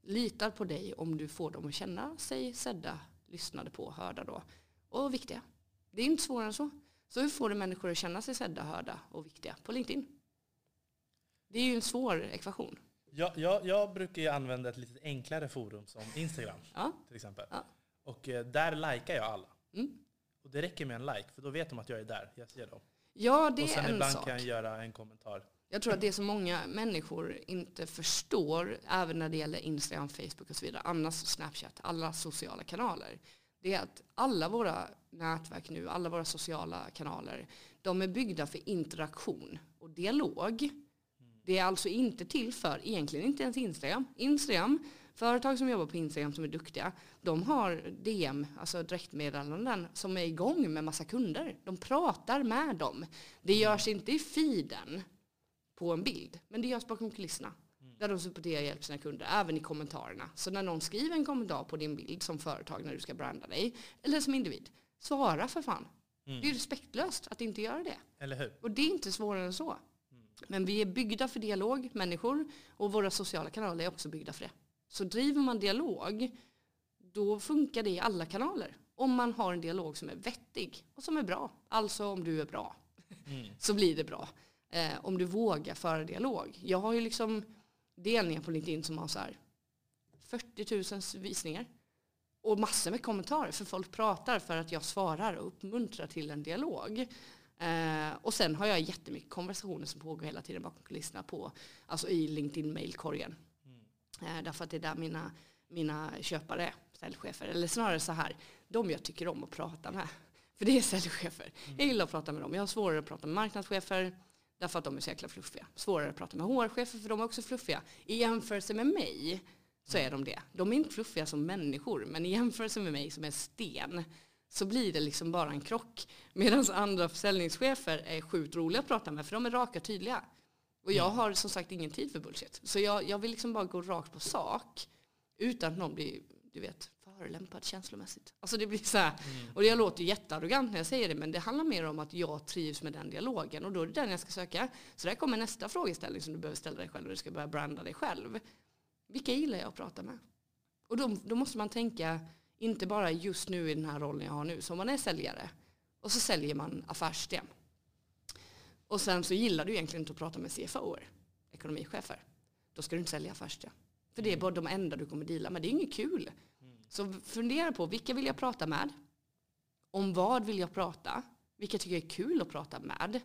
litar på dig om du får dem att känna sig sedda, lyssnade på, hörda då. Och viktiga. Det är inte svårare än så. Så hur får du människor att känna sig sedda, hörda och viktiga på LinkedIn? Det är ju en svår ekvation. Jag, jag, jag brukar ju använda ett lite enklare forum som Instagram ja. till exempel. Ja. Och eh, där likar jag alla. Mm. Och det räcker med en like, för då vet de att jag är där. Jag ser dem. Ja, det och sen är en ibland sak. kan jag göra en kommentar. Jag tror att det som många människor inte förstår, även när det gäller Instagram, Facebook och så vidare, annars Snapchat, alla sociala kanaler, det är att alla våra nätverk nu, alla våra sociala kanaler, de är byggda för interaktion och dialog. Det är alltså inte till för, egentligen inte ens Instagram. Instagram, företag som jobbar på Instagram som är duktiga, de har DM, alltså direktmeddelanden, som är igång med massa kunder. De pratar med dem. Det görs inte i feeden på en bild. Men det görs bakom kulisserna. Mm. Där de supporterar och hjälper sina kunder, även i kommentarerna. Så när någon skriver en kommentar på din bild som företag när du ska branda dig, eller som individ, svara för fan. Mm. Det är respektlöst att inte göra det. Eller hur? Och det är inte svårare än så. Mm. Men vi är byggda för dialog, människor, och våra sociala kanaler är också byggda för det. Så driver man dialog, då funkar det i alla kanaler. Om man har en dialog som är vettig och som är bra. Alltså om du är bra, mm. så blir det bra eh, om du vågar föra dialog. Jag har ju liksom delningar på LinkedIn som har så här 40 000 visningar och massor med kommentarer för folk pratar för att jag svarar och uppmuntrar till en dialog. Eh, och sen har jag jättemycket konversationer som pågår hela tiden bakom kulisserna på, alltså i LinkedIn mailkorgen. Mm. Eh, därför att det är där mina, mina köpare är, säljchefer. Eller snarare så här, de jag tycker om att prata med. För det är säljchefer. Mm. Jag gillar att prata med dem. Jag har svårare att prata med marknadschefer. Därför att de är så jäkla fluffiga. Svårare att prata med HR-chefer för de är också fluffiga. I jämförelse med mig så är de det. De är inte fluffiga som människor men i jämförelse med mig som är sten så blir det liksom bara en krock. Medan andra försäljningschefer är sjukt roliga att prata med för de är raka och tydliga. Och jag har som sagt ingen tid för bullshit. Så jag, jag vill liksom bara gå rakt på sak utan att någon blir, du vet, förolämpad känslomässigt. Alltså det blir så här, mm. och jag låter jättearrogant när jag säger det, men det handlar mer om att jag trivs med den dialogen och då är det den jag ska söka. Så där kommer nästa frågeställning som du behöver ställa dig själv och du ska börja branda dig själv. Vilka gillar jag att prata med? Och då, då måste man tänka, inte bara just nu i den här rollen jag har nu, som man är säljare. Och så säljer man affärssystem. Och sen så gillar du egentligen inte att prata med CFO, ekonomichefer. Då ska du inte sälja affärssystem. För det är bara de enda du kommer dela med. Det är inget kul. Så fundera på vilka vill jag prata med? Om vad vill jag prata? Vilka tycker jag är kul att prata med?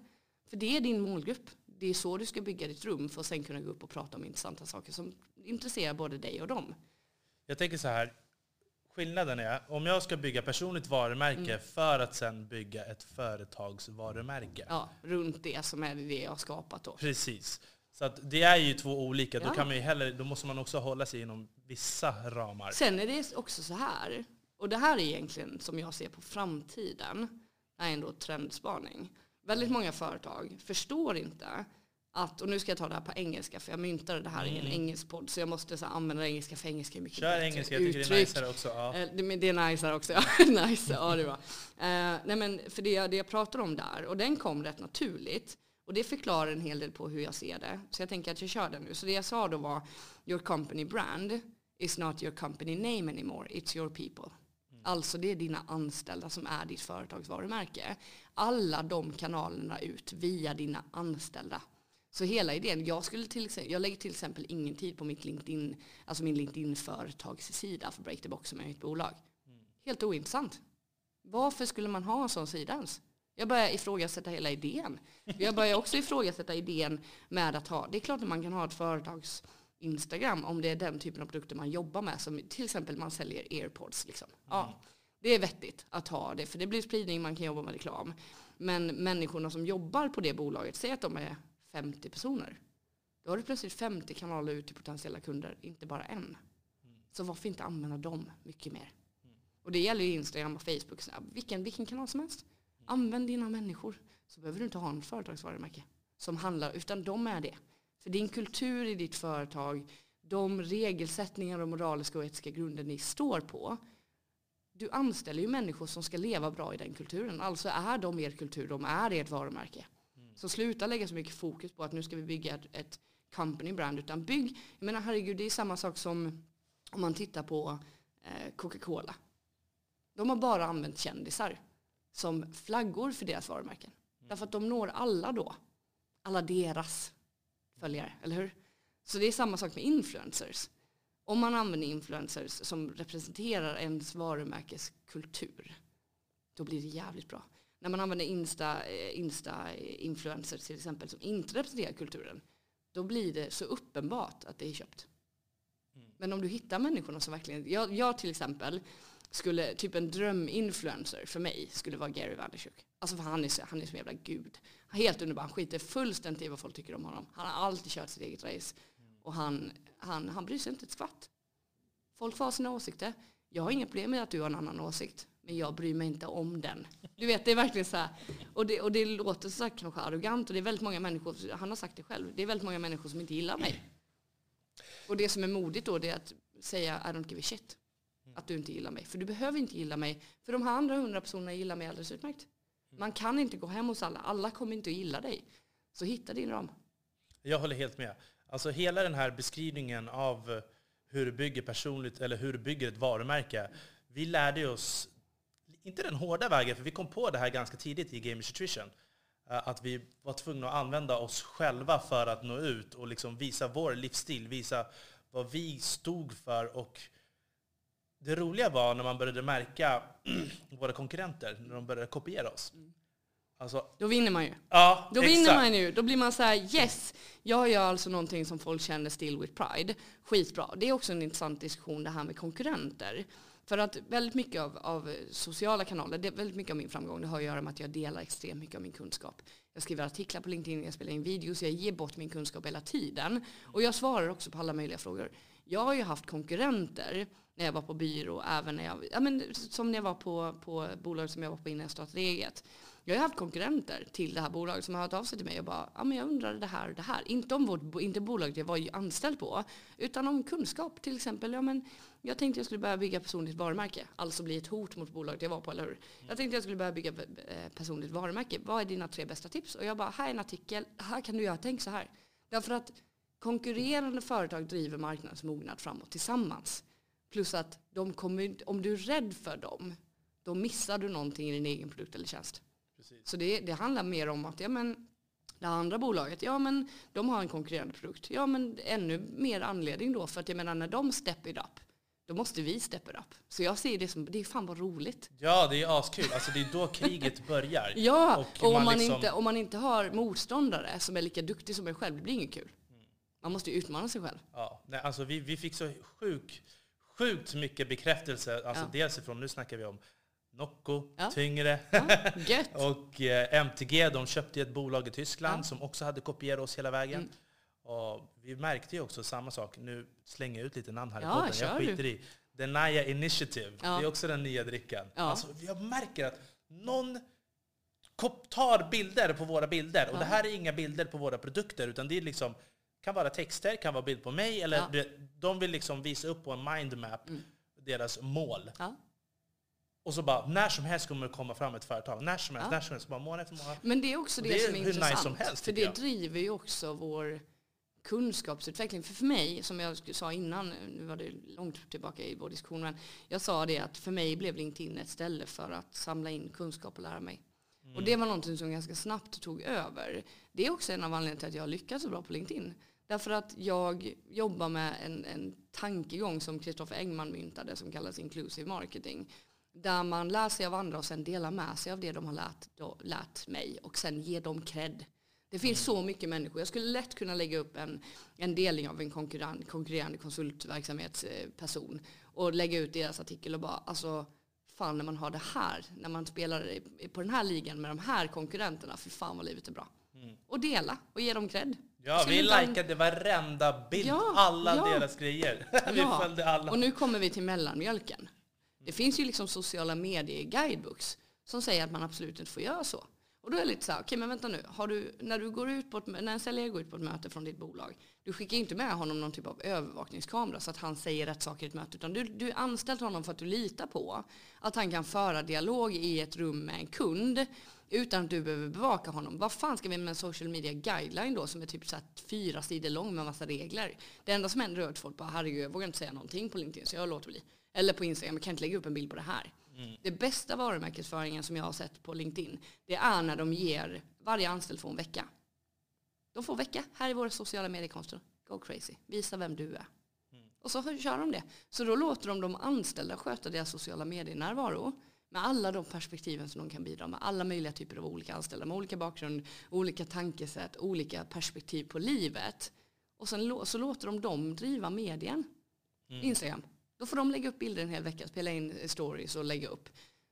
För det är din målgrupp. Det är så du ska bygga ditt rum för att sen kunna gå upp och prata om intressanta saker som intresserar både dig och dem. Jag tänker så här, skillnaden är om jag ska bygga personligt varumärke mm. för att sen bygga ett företagsvarumärke. Ja, runt det som är det jag har skapat då. Precis. Så att det är ju två olika. Då, kan man ju heller, då måste man också hålla sig inom vissa ramar. Sen är det också så här, och det här är egentligen som jag ser på framtiden, är ändå trendspaning. Väldigt många företag förstår inte att, och nu ska jag ta det här på engelska för jag myntade det här mm. i en mm. engelsk podd så jag måste så använda engelska för engelska är mycket Kör bättre engelska, jag tycker det är nice också. Ja. Eh, det, det är nice också, (laughs) ja. nice, ja det var. Uh, nej men för det, det jag pratar om där, och den kom rätt naturligt, och det förklarar en hel del på hur jag ser det. Så jag tänker att jag kör den nu. Så det jag sa då var your company brand is not your company name anymore, it's your people. Mm. Alltså det är dina anställda som är ditt företags varumärke. Alla de kanalerna ut via dina anställda. Så hela idén, jag, skulle till exempel, jag lägger till exempel ingen tid på mitt LinkedIn, alltså min LinkedIn företagssida för Break the Box som är mitt bolag. Mm. Helt ointressant. Varför skulle man ha en sån sida ens? Jag börjar ifrågasätta hela idén. Jag börjar också ifrågasätta idén med att ha, det är klart att man kan ha ett företags Instagram om det är den typen av produkter man jobbar med. Som till exempel man säljer airpods. Liksom. Ja, det är vettigt att ha det för det blir spridning, man kan jobba med reklam. Men människorna som jobbar på det bolaget, säg att de är 50 personer. Då har du plötsligt 50 kanaler ut till potentiella kunder, inte bara en. Så varför inte använda dem mycket mer? Och det gäller ju Instagram och Facebook. Vilken, vilken kanal som helst. Använd dina människor. Så behöver du inte ha en företagsvarumärke som handlar, utan de är det. För din kultur i ditt företag, de regelsättningar och moraliska och etiska grunder ni står på. Du anställer ju människor som ska leva bra i den kulturen. Alltså är de er kultur, de är ert varumärke. Mm. Så sluta lägga så mycket fokus på att nu ska vi bygga ett, ett company brand. Utan bygg, jag menar herregud det är samma sak som om man tittar på eh, Coca-Cola. De har bara använt kändisar som flaggor för deras varumärken. Mm. Därför att de når alla då. Alla deras följare, eller hur? Så det är samma sak med influencers. Om man använder influencers som representerar ens varumärkeskultur, då blir det jävligt bra. När man använder Insta, eh, Insta influencers till exempel som inte representerar kulturen, då blir det så uppenbart att det är köpt. Mm. Men om du hittar människorna som verkligen, jag, jag till exempel, skulle, typ en dröminfluencer för mig skulle vara Gary Vaynerchuk. Alltså för han är, så, han är som jävla gud. Helt underbar, han skiter fullständigt i vad folk tycker om honom. Han har alltid kört sitt eget race. Och han, han, han bryr sig inte ett skvatt. Folk får ha sina åsikter. Jag har inga problem med att du har en annan åsikt. Men jag bryr mig inte om den. Du vet, det är verkligen så här. Och det, och det låter så kanske arrogant. Och det är väldigt många människor, han har sagt det själv, det är väldigt många människor som inte gillar mig. Och det som är modigt då det är att säga I don't give a shit att du inte gillar mig. För du behöver inte gilla mig. För de här andra hundra personerna gillar mig alldeles utmärkt. Man kan inte gå hem hos alla. Alla kommer inte att gilla dig. Så hitta din ram. Jag håller helt med. Alltså hela den här beskrivningen av eh, hur du bygger personligt, eller hur du bygger ett varumärke. Vi lärde oss, inte den hårda vägen, för vi kom på det här ganska tidigt i Game Nutrition. Eh, att vi var tvungna att använda oss själva för att nå ut och liksom visa vår livsstil, visa vad vi stod för och det roliga var när man började märka (clears throat) våra konkurrenter, när de började kopiera oss. Alltså, då vinner man ju. Ja, då vinner man ju. Då blir man så här, yes, jag gör alltså någonting som folk känner still with pride. Skitbra. Det är också en intressant diskussion det här med konkurrenter. För att väldigt mycket av, av sociala kanaler, det, väldigt mycket av min framgång, det har att göra med att jag delar extremt mycket av min kunskap. Jag skriver artiklar på LinkedIn, jag spelar in videos, jag ger bort min kunskap hela tiden. Och jag svarar också på alla möjliga frågor. Jag har ju haft konkurrenter när jag var på byrå, även när jag, ja, men, som när jag var på, på bolag som jag var på innan jag startade eget. Jag har haft konkurrenter till det här bolaget som har hört av sig till mig och bara, ja men jag undrar det här och det här. Inte om vårt, inte bolaget jag var anställd på, utan om kunskap. Till exempel, ja men jag tänkte jag skulle börja bygga personligt varumärke, alltså bli ett hot mot bolaget jag var på, eller hur? Jag tänkte jag skulle börja bygga eh, personligt varumärke. Vad är dina tre bästa tips? Och jag bara, här är en artikel, här kan du göra, tänk så här. Därför att konkurrerande företag driver marknadsmognad framåt tillsammans. Plus att de kommer, om du är rädd för dem, då missar du någonting i din egen produkt eller tjänst. Precis. Så det, det handlar mer om att ja, men, det andra bolaget, ja men de har en konkurrerande produkt. Ja men ännu mer anledning då, för att jag menar när de step it up, då måste vi step it up. Så jag ser det som, det är fan vad roligt. Ja, det är askul. Alltså det är då kriget (laughs) börjar. ja, och, och om, man liksom... inte, om man inte har motståndare som är lika duktig som en själv, det blir inget kul. Man måste ju utmana sig själv. Ja, nej, alltså vi, vi fick så sjuk sjukt mycket bekräftelse. Alltså ja. Dels ifrån, nu snackar vi om Nocco, ja. Tyngre. Ja, (laughs) och eh, MTG, de köpte ett bolag i Tyskland som också hade kopierat oss hela vägen. Mm. Och vi märkte ju också samma sak. Nu slänger jag ut lite namn här i podden. Jag skiter du. i. The Naya Initiative. Det är också den nya drickan. Alltså, jag märker att någon tar bilder på våra bilder. Och det här är inga bilder på våra produkter, utan det är liksom kan vara texter, kan vara bild på mig, eller ja. de vill liksom visa upp på en mindmap mm. deras mål. Ja. Och så bara, när som helst kommer det komma fram ett företag. När som helst, ja. när som helst. Bara månad efter månad. Men det är också det, det som är intressant. Nice som helst, för det jag. driver ju också vår kunskapsutveckling. För, för mig, som jag sa innan, nu var det långt tillbaka i vår diskussion, men jag sa det att för mig blev LinkedIn ett ställe för att samla in kunskap och lära mig. Mm. Och det var någonting som ganska snabbt tog över. Det är också en av anledningarna till att jag lyckas så bra på LinkedIn. Därför att jag jobbar med en, en tankegång som Kristoffer Engman myntade som kallas inclusive marketing. Där man lär sig av andra och sen delar med sig av det de har lärt, då, lärt mig och sen ger dem cred. Det finns så mycket människor. Jag skulle lätt kunna lägga upp en, en delning av en konkurrerande, konkurrerande konsultverksamhetsperson och lägga ut deras artikel och bara alltså fan när man har det här, när man spelar på den här ligan med de här konkurrenterna, för fan vad livet är bra. Mm. Och dela och ge dem cred. Ja, vi likade varenda bild, ja, alla ja. deras grejer. (laughs) vi ja. följde alla. Och nu kommer vi till mellanmjölken. Det finns ju liksom sociala medier guidebooks som säger att man absolut inte får göra så. Och då är det lite så här, okej okay, men vänta nu, har du, när, du går ut på ett, när en säljare går ut på ett möte från ditt bolag, du skickar inte med honom någon typ av övervakningskamera så att han säger rätt saker i ett möte, utan du, du anställt honom för att du litar på att han kan föra dialog i ett rum med en kund utan att du behöver bevaka honom. Vad fan ska vi med en social media guideline då som är typ så fyra sidor lång med massa regler? Det enda som händer är att folk bara, herregud jag vågar inte säga någonting på LinkedIn så jag låter bli. Eller på Instagram, jag kan inte lägga upp en bild på det här. Mm. Det bästa varumärkesföringen som jag har sett på LinkedIn, det är när de ger varje anställd får en vecka. De får en vecka, här är våra sociala mediekonton. Go crazy, visa vem du är. Mm. Och så kör de det. Så då låter de de anställda sköta deras sociala medienärvaro med alla de perspektiven som de kan bidra med. Alla möjliga typer av olika anställda med olika bakgrund, olika tankesätt, olika perspektiv på livet. Och sen så låter de dem driva medien. Mm. Instagram. Då får de lägga upp bilder en hel vecka, spela in stories och lägga upp.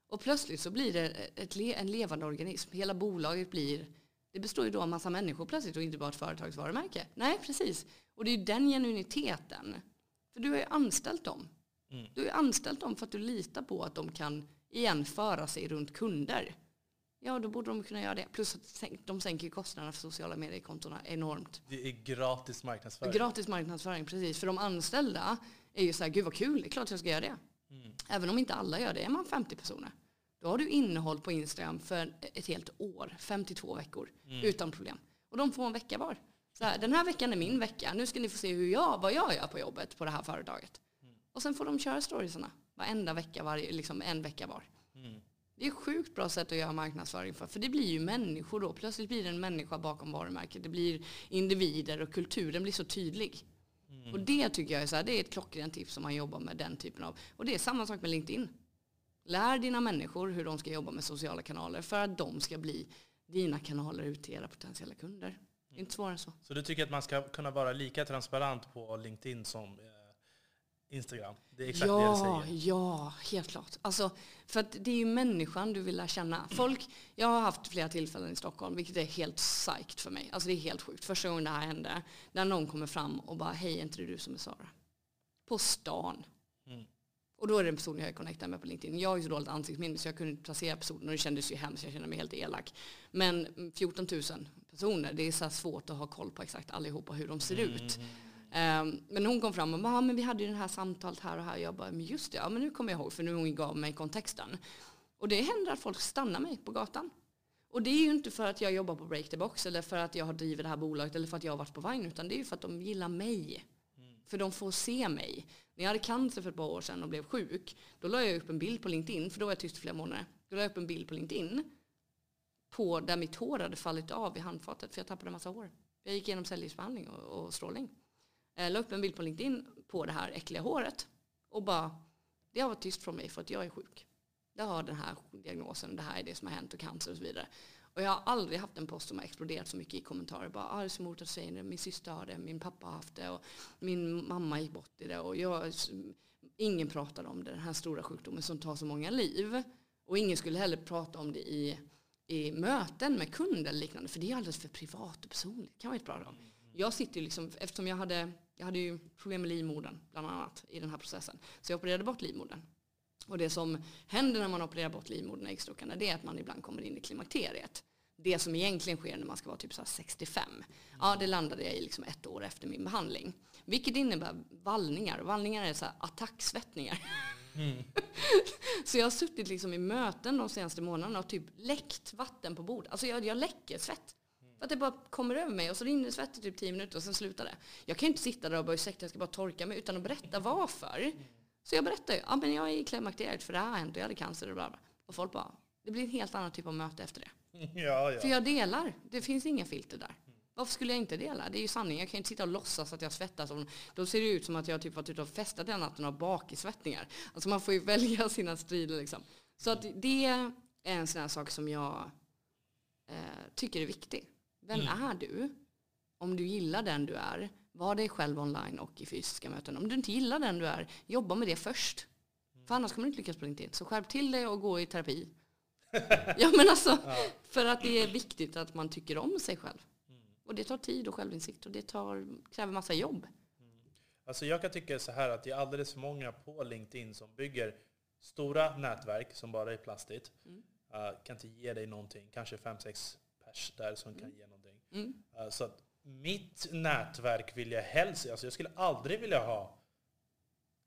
Och plötsligt så blir det ett, en levande organism. Hela bolaget blir, det består ju då av massa människor plötsligt och inte bara ett företagsvarumärke. Nej, precis. Och det är den genuiniteten. För du har ju anställt dem. Mm. Du har anställt dem för att du litar på att de kan igen föra sig runt kunder. Ja, då borde de kunna göra det. Plus att de sänker kostnaderna för sociala mediekontona enormt. Det är gratis marknadsföring. Gratis marknadsföring, precis. För de anställda är ju så här, gud vad kul, det är klart jag ska göra det. Mm. Även om inte alla gör det, är man 50 personer. Då har du innehåll på Instagram för ett helt år, 52 veckor, mm. utan problem. Och de får en vecka var. Så här, den här veckan är min vecka, nu ska ni få se hur jag, vad jag gör på jobbet på det här företaget. Mm. Och sen får de köra storiesarna varenda vecka, varje, liksom en vecka var. Mm. Det är ett sjukt bra sätt att göra marknadsföring för. För det blir ju människor då. Plötsligt blir det en människa bakom varumärket. Det blir individer och kulturen blir så tydlig. Mm. Och det tycker jag är, så här, det är ett klockrent tips om man jobbar med den typen av. Och det är samma sak med LinkedIn. Lär dina människor hur de ska jobba med sociala kanaler för att de ska bli dina kanaler ut till era potentiella kunder. Det är inte svårare än så. Så du tycker att man ska kunna vara lika transparent på LinkedIn som Instagram. Det är exakt ja, det jag säger. Ja, helt klart. Alltså, för att det är ju människan du vill lära känna. Folk, jag har haft flera tillfällen i Stockholm, vilket är helt psykt för mig. Alltså det är helt sjukt. Första gången det här hände, när någon kommer fram och bara, hej, är inte det du som är Sara? På stan. Mm. Och då är det en person jag är connectad med på LinkedIn. Jag har ju så dåligt ansiktsminne så jag kunde inte placera personen och det kändes ju hemskt, jag kände mig helt elak. Men 14 000 personer, det är så svårt att ha koll på exakt allihopa hur de ser mm. ut. Um, men hon kom fram och bara, men vi hade ju det här samtalet här och här. Jag bara, men just det, ja men nu kommer jag ihåg för nu hon gav mig kontexten. Och det händer att folk stannar mig på gatan. Och det är ju inte för att jag jobbar på Break the Box eller för att jag har drivit det här bolaget eller för att jag har varit på Vine utan det är ju för att de gillar mig. Mm. För de får se mig. När jag hade cancer för ett par år sedan och blev sjuk, då la jag upp en bild på LinkedIn, för då var jag tyst i flera månader. Då la jag upp en bild på LinkedIn på där mitt hår hade fallit av i handfatet för jag tappade en massa hår. Jag gick igenom cellgiftsbehandling och, och strålning. Jag la upp en bild på LinkedIn på det här äckliga håret och bara, det har varit tyst från mig för att jag är sjuk. Jag har den här diagnosen, det här är det som har hänt och cancer och så vidare. Och jag har aldrig haft en post som har exploderat så mycket i kommentarer. Bara, ah, det är så emot att säga det, min syster har det, min pappa har haft det och min mamma gick bort i det. Och jag, ingen pratar om det, den här stora sjukdomen som tar så många liv. Och ingen skulle heller prata om det i, i möten med kunder eller liknande. För det är alldeles för privat och personligt. Det kan man inte prata om. Jag sitter ju liksom, eftersom jag hade jag hade ju problem med livmodern bland annat i den här processen. Så jag opererade bort livmodern. Och det som händer när man opererar bort livmodern och äggstockarna det är att man ibland kommer in i klimakteriet. Det som egentligen sker när man ska vara typ så 65. Ja, det landade jag i liksom ett år efter min behandling. Vilket innebär vallningar. Vallningar är så attacksvettningar. Mm. (laughs) så jag har suttit liksom i möten de senaste månaderna och typ läckt vatten på bordet. Alltså jag, jag läcker svett. För att det bara kommer över mig och så rinner svett i typ tio minuter och sen slutar det. Jag kan inte sitta där och bara ursäkta, jag ska bara torka mig utan att berätta varför. Så jag berättar ju, ja men jag är i klimakteriet för det här har hänt och jag hade cancer och bla bla. Och folk bara, det blir en helt annan typ av möte efter det. (laughs) Ja, ja. För jag delar, det finns inga filter där. Varför skulle jag inte dela? Det är ju sanning. Jag kan inte sitta och låtsas att jag svettas. Då ser det ut som att jag typ varit ute och festat den natten och har bakisvettningar. Alltså man får ju (laughs) välja sina strider liksom. Så att det är en sån här sak som jag eh, tycker är viktig. Vem mm. är du? Om du gillar den du är, var dig själv online och i fysiska möten. Om du inte gillar den du är, jobba med det först. För annars kommer du inte lyckas på LinkedIn. Så skärp till dig och gå i terapi. (laughs) ja men alltså, ja. för att det är viktigt att man tycker om sig själv. Mm. Och det tar tid och självinsikt och det tar, kräver massa jobb. Mm. Alltså jag kan tycka så här att det är alldeles för många på LinkedIn som bygger stora nätverk som bara är plastigt. Mm. Uh, kan inte ge dig någonting. Kanske fem sex pers där som kan mm. ge någonting. Uh, så att mitt nätverk vill jag helst, alltså jag skulle aldrig vilja ha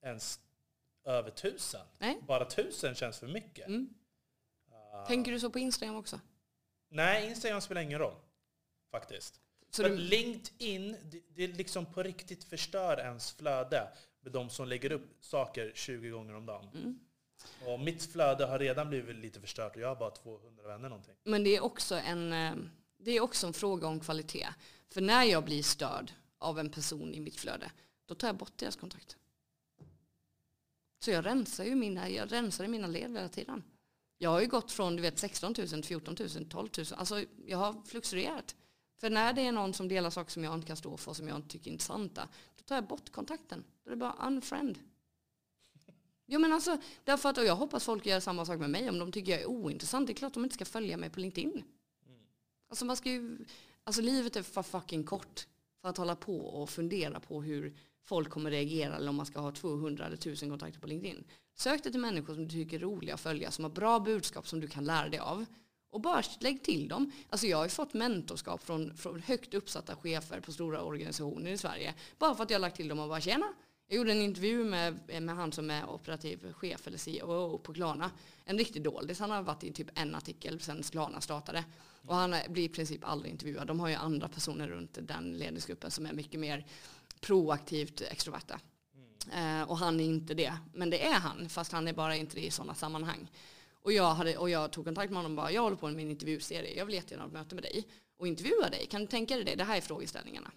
ens över tusen. Nej. Bara tusen känns för mycket. Mm. Uh, Tänker du så på Instagram också? Nej, Instagram spelar ingen roll. Faktiskt. Så du... LinkedIn, det, det liksom på riktigt förstör ens flöde med de som lägger upp saker 20 gånger om dagen. Mm. Och mitt flöde har redan blivit lite förstört och jag har bara 200 vänner någonting. Men det är också en, eh, det är också en fråga om kvalitet. För när jag blir störd av en person i mitt flöde, då tar jag bort deras kontakt. Så jag rensar ju mina, jag rensar i mina led hela tiden. Jag har ju gått från du vet, 16 000 till 14 000, 12 000. Alltså jag har fluktuerat. För när det är någon som delar saker som jag inte kan stå för, som jag inte tycker är intressanta, då tar jag bort kontakten. Då är det bara unfriend. Jo men alltså, därför att, och jag hoppas folk gör samma sak med mig. Om de tycker jag är ointressant, det är klart de inte ska följa mig på LinkedIn. Alltså man ska ju, alltså livet är för fucking kort för att hålla på och fundera på hur folk kommer reagera eller om man ska ha 200 eller 1000 kontakter på LinkedIn. Sök dig till människor som du tycker är roliga att följa, som har bra budskap som du kan lära dig av. Och bara lägg till dem. Alltså jag har ju fått mentorskap från, från högt uppsatta chefer på stora organisationer i Sverige. Bara för att jag har lagt till dem och bara tjena, jag gjorde en intervju med, med han som är operativ chef eller CEO på Klarna. En riktig doldis. Han har varit i typ en artikel sedan Klarna startade. Och han blir i princip aldrig intervjuad. De har ju andra personer runt den ledningsgruppen som är mycket mer proaktivt extroverta. Mm. Eh, och han är inte det. Men det är han, fast han är bara inte det i sådana sammanhang. Och jag, hade, och jag tog kontakt med honom och bara, jag håller på med min intervjuserie, jag vill jättegärna ha ett möte med dig och intervjua dig. Kan du tänka dig det? Det här är frågeställningarna.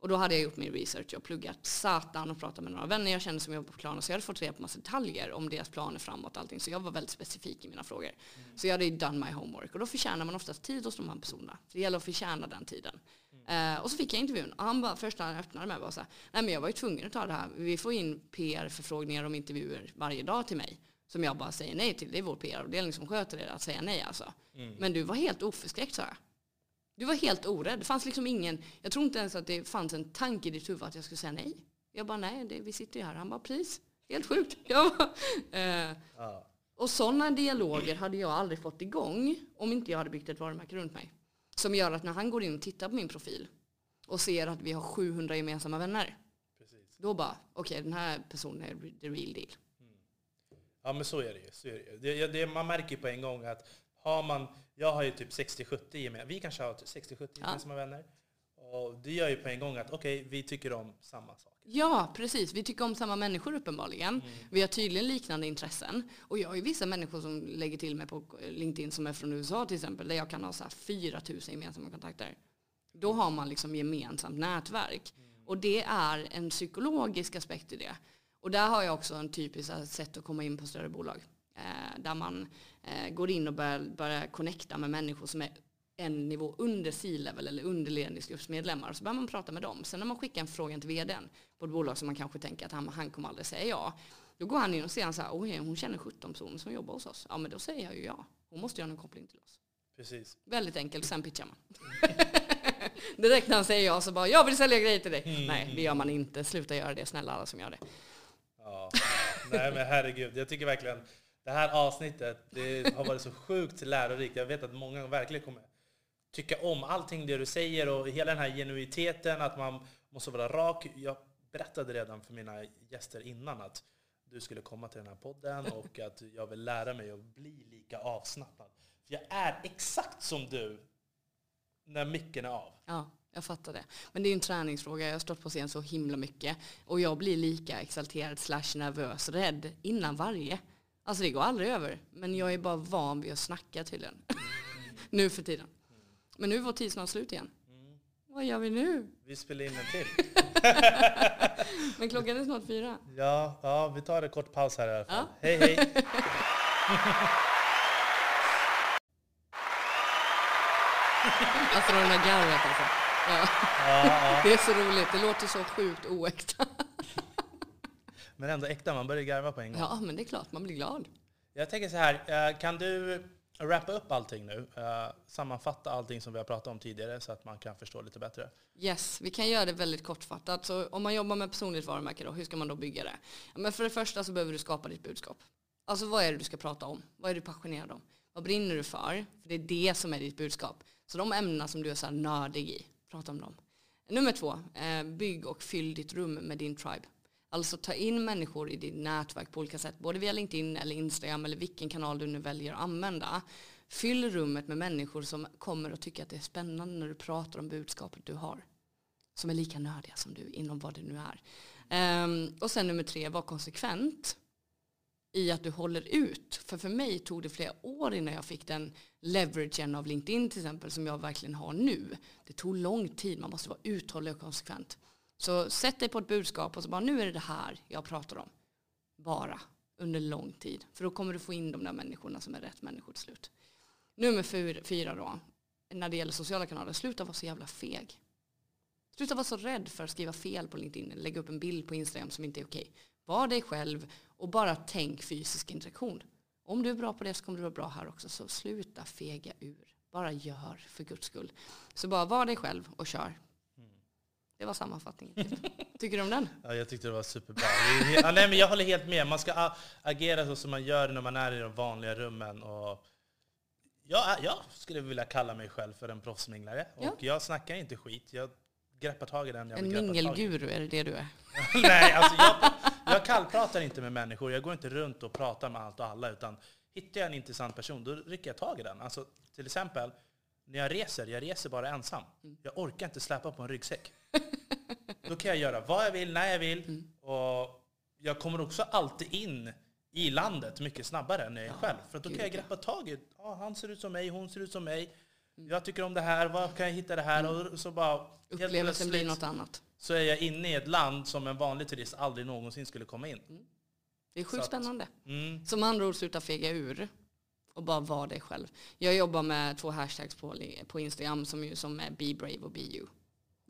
Och då hade jag gjort min research och pluggat satan och pratat med några vänner jag kände som jobbar på Klarna. Så jag hade fått reda på massa detaljer om deras planer framåt och allting. Så jag var väldigt specifik i mina frågor. Mm. Så jag hade done my homework. Och då förtjänar man oftast tid hos de här personerna. Det gäller att förtjäna den tiden. Mm. Uh, och så fick jag intervjun. Och han bara, första han öppnade med var så här, nej men jag var ju tvungen att ta det här. Vi får in PR-förfrågningar om intervjuer varje dag till mig. Som jag bara säger nej till. Det är vår PR-avdelning som sköter det, att säga nej alltså. Mm. Men du var helt oförskräckt sa jag. Du var helt orädd. Det fanns liksom ingen, jag tror inte ens att det fanns en tanke i ditt huvud att jag skulle säga nej. Jag bara nej, det, vi sitter ju här. Han bara precis. Helt sjukt. (laughs) Jag bara, eh, ja. Och sådana dialoger hade jag aldrig fått igång om inte jag hade byggt ett varumärke runt mig. Som gör att när han går in och tittar på min profil och ser att vi har 700 gemensamma vänner. Precis. Då bara, okej okay, den här personen är the real deal. Mm. Ja men så är det ju. Så är det. Det, det, man märker på en gång att har man, jag har ju typ 60-70 gemensamma, vi kanske har 60-70 gemensamma ja. vänner. Och det gör ju på en gång att okej, okay, vi tycker om samma saker. Ja, precis. Vi tycker om samma människor uppenbarligen. Mm. Vi har tydligen liknande intressen. Och jag har ju vissa människor som lägger till mig på LinkedIn som är från USA till exempel, där jag kan ha så här 4 000 gemensamma kontakter. Då har man liksom gemensamt nätverk. Mm. Och det är en psykologisk aspekt i det. Och där har jag också en typisk sätt att komma in på större bolag. Eh, där man går in och börjar, börjar connecta med människor som är en nivå under C-level eller under ledningsgruppsmedlemmar. Så börjar man prata med dem. Sen när man skickar en fråga till vdn på ett bolag som man kanske tänker att han, han kommer aldrig säga ja. Då går han in och säger så här, oh, hon känner 17 personer som jobbar hos oss. Ja men då säger jag ju ja. Hon måste göra en koppling till oss. Precis. Väldigt enkelt, sen pitchar man. (laughs) Direkt när han säger ja så bara, jag vill sälja grejer till dig. Mm. Nej, det gör man inte. Sluta göra det, snälla alla som gör det. Ja, nej men herregud. Jag tycker verkligen det här avsnittet det har varit så sjukt lärorikt. Jag vet att många verkligen kommer tycka om allting det du säger och hela den här genuiteten, att man måste vara rak. Jag berättade redan för mina gäster innan att du skulle komma till den här podden och (laughs) att jag vill lära mig att bli lika avslappnad. För jag är exakt som du när micken är av. Ja, jag fattar det. Men det är ju en träningsfråga. Jag har stått på scen så himla mycket. Och jag blir lika exalterad slash nervös, rädd innan varje. Alltså det går aldrig över. Men jag är bara van vid att snacka tydligen. (laughs) nu för tiden. Men nu är vår tid snart slut igen. Vad gör vi nu? Vi spelar in en till. (laughs) Men klockan är snart fyra. Ja, ja, vi tar en kort paus här i alla fall. Ja. Hej, hej. (laughs) Alltså det där garvet alltså. Ja. Ja, ja. Det är så roligt. Det låter så sjukt oäkta. Men ändå äkta, man börjar garva på en gång. Ja, men det är klart. Man blir glad. Jag tänker så här, eh, kan du wrappa upp allting nu? Eh, Sammanfatta allting som vi har pratat om tidigare så att man kan förstå lite bättre. Yes, vi kan göra det väldigt kortfattat. Så om man jobbar med personligt varumärke då, hur ska man då bygga det? Men för det första så behöver du skapa ditt budskap. Alltså vad är det du ska prata om? Vad är du passionerad om? Vad brinner du för? För det är det som är ditt budskap. Så de ämnena som du är så nördig i, prata om dem. Nummer två, eh, bygg och fyll ditt rum med din tribe. Alltså ta in människor i ditt nätverk på olika sätt, både via LinkedIn eller Instagram eller vilken kanal du nu väljer att använda. Fyll rummet med människor som kommer att tycka att det är spännande när du pratar om budskapet du har. Som är lika nördiga som du inom vad det nu är. Um, och sen nummer tre, var konsekvent i att du håller ut. För för mig tog det flera år innan jag fick den leveragen av LinkedIn till exempel som jag verkligen har nu. Det tog lång tid, man måste vara uthållig och konsekvent. Så sätt dig på ett budskap och så bara nu är det det här jag pratar om. Bara under lång tid. För då kommer du få in de där människorna som är rätt människor till slut. Nummer fyra, då, när det gäller sociala kanaler, sluta vara så jävla feg. Sluta vara så rädd för att skriva fel på LinkedIn eller lägga upp en bild på Instagram som inte är okej. Var dig själv och bara tänk fysisk interaktion. Om du är bra på det så kommer du vara bra här också. Så sluta fega ur. Bara gör för guds skull. Så bara var dig själv och kör. Det var sammanfattningen. Tycker du om den? (laughs) Ja, jag tyckte det var superbra. Ja, nej, men jag håller helt med. Man ska agera så som man gör när man är i de vanliga rummen. Och jag, jag skulle vilja kalla mig själv för en proffsminglare. Ja. Och jag snackar inte skit. Jag greppar tag i den jag En mingelguru, är det det du är? (laughs) Nej, alltså jag, (laughs) jag kallpratar inte med människor. Jag går inte runt och pratar med allt och alla. Utan hittar jag en intressant person, då rycker jag tag i den. Alltså, till exempel, när jag reser, jag reser bara ensam. Jag orkar inte släpa på en ryggsäck. Då kan jag göra vad jag vill, när jag vill. Och jag kommer också alltid in i landet mycket snabbare än jag är själv. För då kan jag greppa tag i, ah, han ser ut som mig, hon ser ut som mig. Jag tycker om det här, var kan jag hitta det här? Och så bara, Upplevelsen blir något annat. så är jag inne i ett land som en vanlig turist aldrig någonsin skulle komma in. Det är Så sjukt att- spännande. Mm. Som andra ord, sluta fega ur och bara vara dig själv. Jag jobbar med två hashtags på, på Instagram som, ju, som är be brave och be you.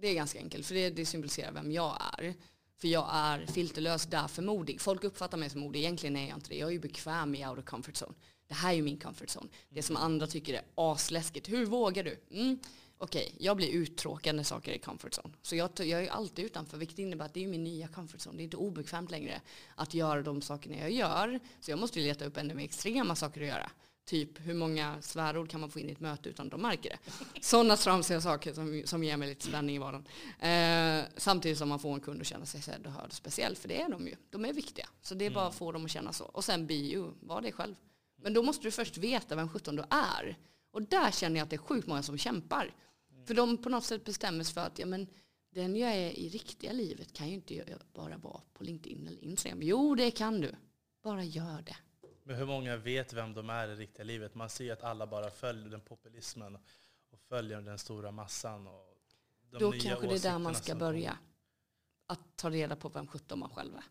Det är ganska enkelt för det, det symboliserar vem jag är. För jag är filterlös, därför modig. Folk uppfattar mig som modig, egentligen är jag inte det. Jag är ju bekväm i out of comfort zone. Det här är ju min comfort zone. Det som andra tycker är asläskigt. Hur vågar du? Mm. Okej, jag blir uttråkad när saker är comfort zone. Så jag, jag är ju alltid utanför, vilket innebär att det är min nya comfort zone. Det är inte obekvämt längre att göra de sakerna jag gör. Så jag måste ju leta upp ännu mer extrema saker att göra. Typ hur många svärord kan man få in i ett möte utan att de märker det. Sådana tramsiga saker som, som ger mig lite spänning i vardagen. Eh, samtidigt som man får en kund att känna sig sedd och hörd. Speciellt, för det är de ju. De är viktiga. Så det är bara att få dem att känna så. Och sen you, var dig själv. Men då måste du först veta vem sjutton du är. Och där känner jag att det är sjukt många som kämpar. För de på något sätt bestämmer sig för att ja, men, den jag är i riktiga livet kan ju inte bara vara på LinkedIn eller Instagram. Jo, det kan du. Bara gör det. Men hur många vet vem de är i riktiga livet? Man ser att alla bara följer den populismen och följer den stora massan. Och de Då nya kanske det är där man ska börja. Att ta reda på vem sjutton man själv är.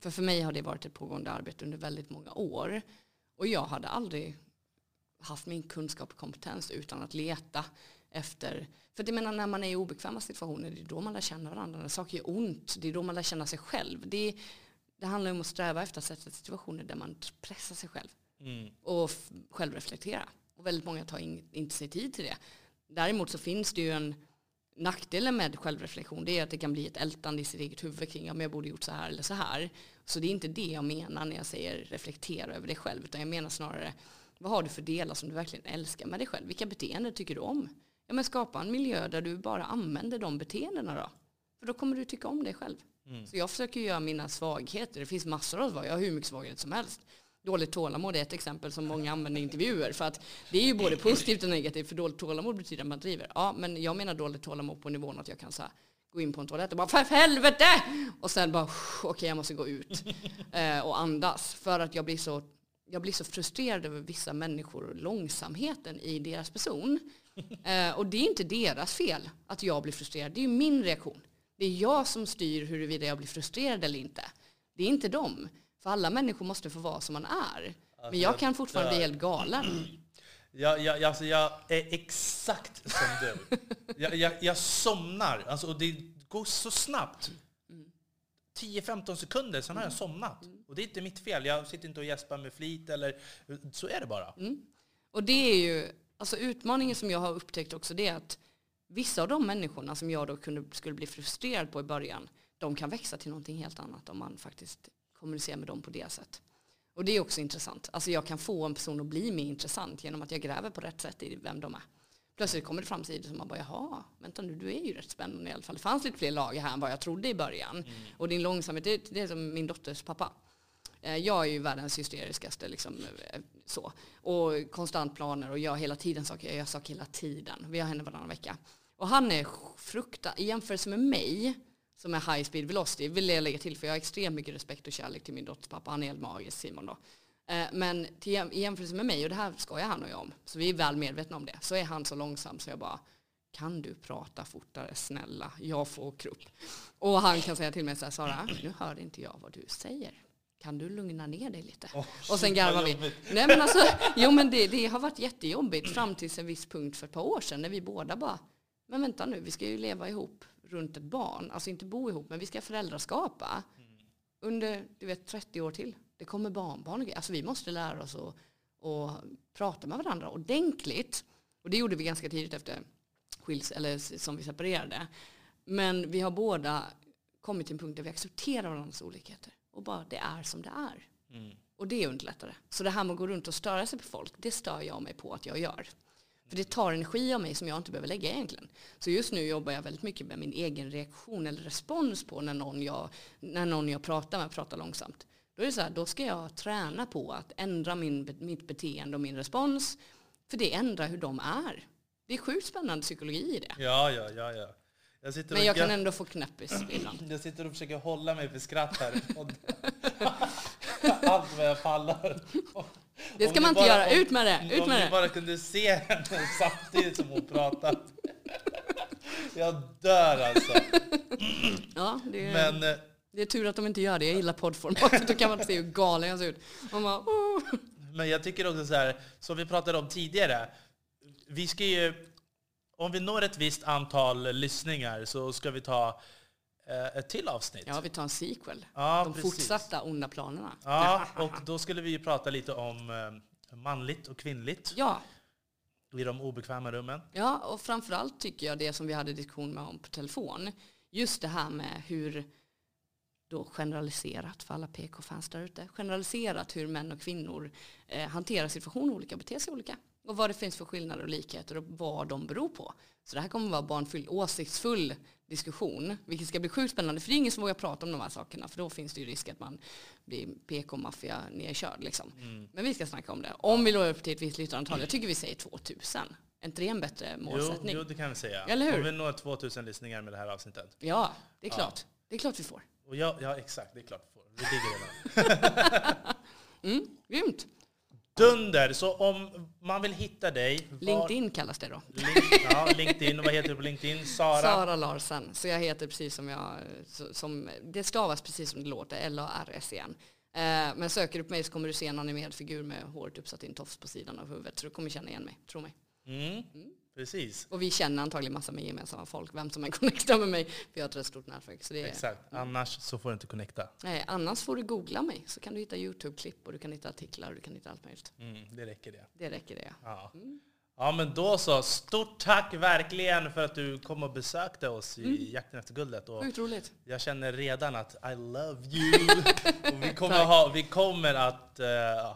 För för mig har det varit ett pågående arbete under väldigt många år. Och jag hade aldrig haft min kunskap och kompetens utan att leta efter. För det menar när man är i obekväma situationer, det är då man lär känna varandra. När saker gör ont, det är då man lär känna sig själv. Det, det handlar om att sträva efter att sätta situationer där man pressar sig själv Mm. och självreflektera. Och väldigt många tar in, inte sig tid till det. Däremot så finns det ju en nackdelen med självreflektion. Det är att det kan bli ett ältande i sitt eget huvud kring men jag borde gjort så här eller så här. Så det är inte det jag menar när jag säger reflektera över dig själv. Utan jag menar snarare vad har du för delar som du verkligen älskar med dig själv? Vilka beteenden tycker du om? Ja, men skapa en miljö där du bara använder de beteendena då. För då kommer du tycka om dig själv. Mm. Så jag försöker göra mina svagheter. Det finns massor av svagheter. Jag har hur mycket svaghet som helst. Dåligt tålamod är ett exempel som många använder i intervjuer. För att det är ju både positivt och negativt. För dåligt tålamod betyder att man driver. Ja, men jag menar dåligt tålamod på nivån att jag kan så här, gå in på en toalett och bara för helvete! Och sen bara okej jag måste gå ut (laughs) eh, och andas. För att jag blir så jag blir så frustrerad över vissa människor och långsamheten i deras person. (laughs) Eh, och det är inte deras fel att jag blir frustrerad. Det är ju min reaktion. Det är jag som styr huruvida jag blir frustrerad eller inte. Det är inte dem. För alla människor måste få vara som man är. Men jag kan fortfarande bli helt galen. Jag, jag, alltså jag är exakt som du. (laughs) Jag, jag, jag somnar, alltså, och det går så snabbt. 10-15 sekunder, sen har jag somnat. Och det är inte mitt fel. Jag sitter inte och gäspar med flit, eller så är det bara. Och det är ju, alltså utmaningen som jag har upptäckt också det är att vissa av de människorna som jag då kunde, skulle bli frustrerad på i början, de kan växa till någonting helt annat om man faktiskt kommunicerar med dem på det sättet. Och det är också intressant. Alltså jag kan få en person att bli mer intressant genom att jag gräver på rätt sätt i vem de är. Plötsligt kommer det fram sidor som man bara, jaha, vänta nu, du är ju rätt spännande i alla fall. Det fanns lite fler lager här än vad jag trodde i början. Och din långsamhet, det, det är som min dotters pappa. Eh, Jag är ju världens hysteriskaste liksom, eh, så. Och konstant planer och gör hela tiden saker. Jag gör saker hela tiden. Vi har henne varannan vecka. Och han är frukta i jämförelse med mig som är high speed velocity vill jag lägga till för jag har extremt mycket respekt och kärlek till min dotters pappa. Han är helt magisk Simon då. Eh, Men till, i jämförelse med mig, och det här skojar han och jag om, så vi är väl medvetna om det, så är han så långsam så jag bara kan du prata fortare, snälla, jag får krupp. Och han kan säga till mig så här, Sara, nu hör inte jag vad du säger. Kan du lugna ner dig lite? Åh, och sen garvar vi. Nej men alltså, jo men det, det har varit jättejobbigt fram till en viss punkt för ett par år sedan när vi båda bara, men vänta nu, vi ska ju leva ihop runt ett barn, alltså inte bo ihop, men vi ska föräldraskapa under, du vet, 30 år till. Det kommer barnbarn och grejer. Alltså vi måste lära oss att, att prata med varandra ordentligt. Och det gjorde vi ganska tidigt efter skils, eller som vi separerade. Men vi har båda kommit till en punkt där vi accepterar varandras olikheter. Och bara, det är som det är. Mm. Och det är underlättare. Så det här med att gå runt och störa sig på folk, det stör jag mig på att jag gör. För det tar energi av mig som jag inte behöver lägga egentligen. Så just nu jobbar jag väldigt mycket med min egen reaktion eller respons på när någon jag, när någon jag pratar med pratar långsamt. Då är det så här, då ska jag träna på att ändra min, mitt beteende och min respons. För det ändrar hur de är. Det är sjukt spännande psykologi i det. Ja, ja, ja, ja. Jag Men jag kan ändå få knäppis ibland. (clears throat) jag sitter och försöker hålla mig för skratt här. (laughs) Allt vad jag pallar. Det Om ska ni man inte bara- göra. om- Ut med det! Ut Om med ni det! bara kunde se henne samtidigt som hon pratar. Jag dör alltså. Ja, det, Men eh, det är tur att de inte gör det. Jag gillar poddformatet. (laughs) Då kan man se hur galen jag ser ut. Man bara, oh. Men jag tycker också så här, som vi pratade om tidigare, vi ska ju, om vi når ett visst antal lyssningar så ska vi ta ett till avsnitt. Ja, vi tar en sequel. Ja, De precis. fortsatta onda planerna. Ja, och då skulle vi ju prata lite om eh, manligt och kvinnligt Ja, i de obekväma rummen. ja, och framförallt tycker jag det som vi hade diskussion med om på telefon. Just det här med hur, då generaliserat för alla PK-fans där ute, generaliserat hur män och kvinnor eh, hanterar situationer olika, beter sig olika. Och vad det finns för skillnader och likheter och vad de beror på. Så det här kommer att vara barnfylld, åsiktsfull diskussion, vilket ska bli sjukt spännande. För det är ingen som vågar prata om de här sakerna, för då finns det ju risk att man blir PK-maffia nedkörd. Liksom. Men vi ska snacka om det. Om vi når upp till ett visst lyssnarantal, jag tycker vi säger 2000. Är inte det en bättre Jo, målsättning? jo, det kan vi säga. Eller hur? Om vi når 2000 lyssningar med det här avsnittet. Ja, det är Ja. klart. Det är klart vi får. Och ja, ja, exakt, det är klart vi får. Vi ligger redan. (laughs) Mm, grymt. Dunder! Så om man vill hitta dig... var- LinkedIn kallas det då. Link, ja, LinkedIn. Och vad heter du på LinkedIn? Sara? Sara Larsen. Så jag heter precis som jag, som, det stavas precis som det låter, L-A-R-S-E-N. Eh, men söker du på mig så kommer du se en animerad figur med håret uppsatt i en tofs på sidan av huvudet. Så du kommer känna igen mig, tro mig. Mm, precis. Och vi känner antagligen massa med gemensamma folk, vem som än connectar med mig. För jag har ett rätt stort nätverk. Så det är, Exakt. Annars så får du inte connecta. nej, annars får du googla mig så kan du hitta YouTube-klipp och du kan hitta artiklar och du kan hitta allt möjligt. Mm, det räcker det. Det räcker det. Ja. ja, men då så. Stort tack verkligen för att du kom och besökte oss i Jakten efter guldet. Och roligt. jag känner redan att I love you. (laughs) och vi, kommer ha, vi kommer att eh,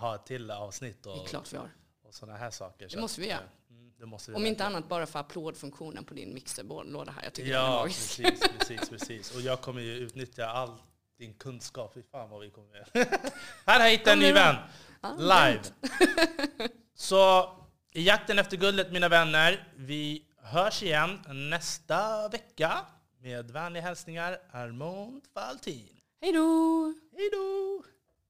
ha ett till avsnitt Det är och, klart vi har. och sådana här saker. Så måste vi göra. Om inte annat bara för applådfunktionen på din mixerlåda här. Jag tycker den är Ja, magisk. precis, precis, precis. Och jag kommer ju utnyttja all din kunskap. Fy fan vad vi kommer göra. (laughs) Här har jag hittat en ny vän. Ja, Live. (laughs) Så i jakten efter guldet mina vänner, vi hörs igen nästa vecka. Med vänliga hälsningar Armand Faltin. Hej då! Hej då!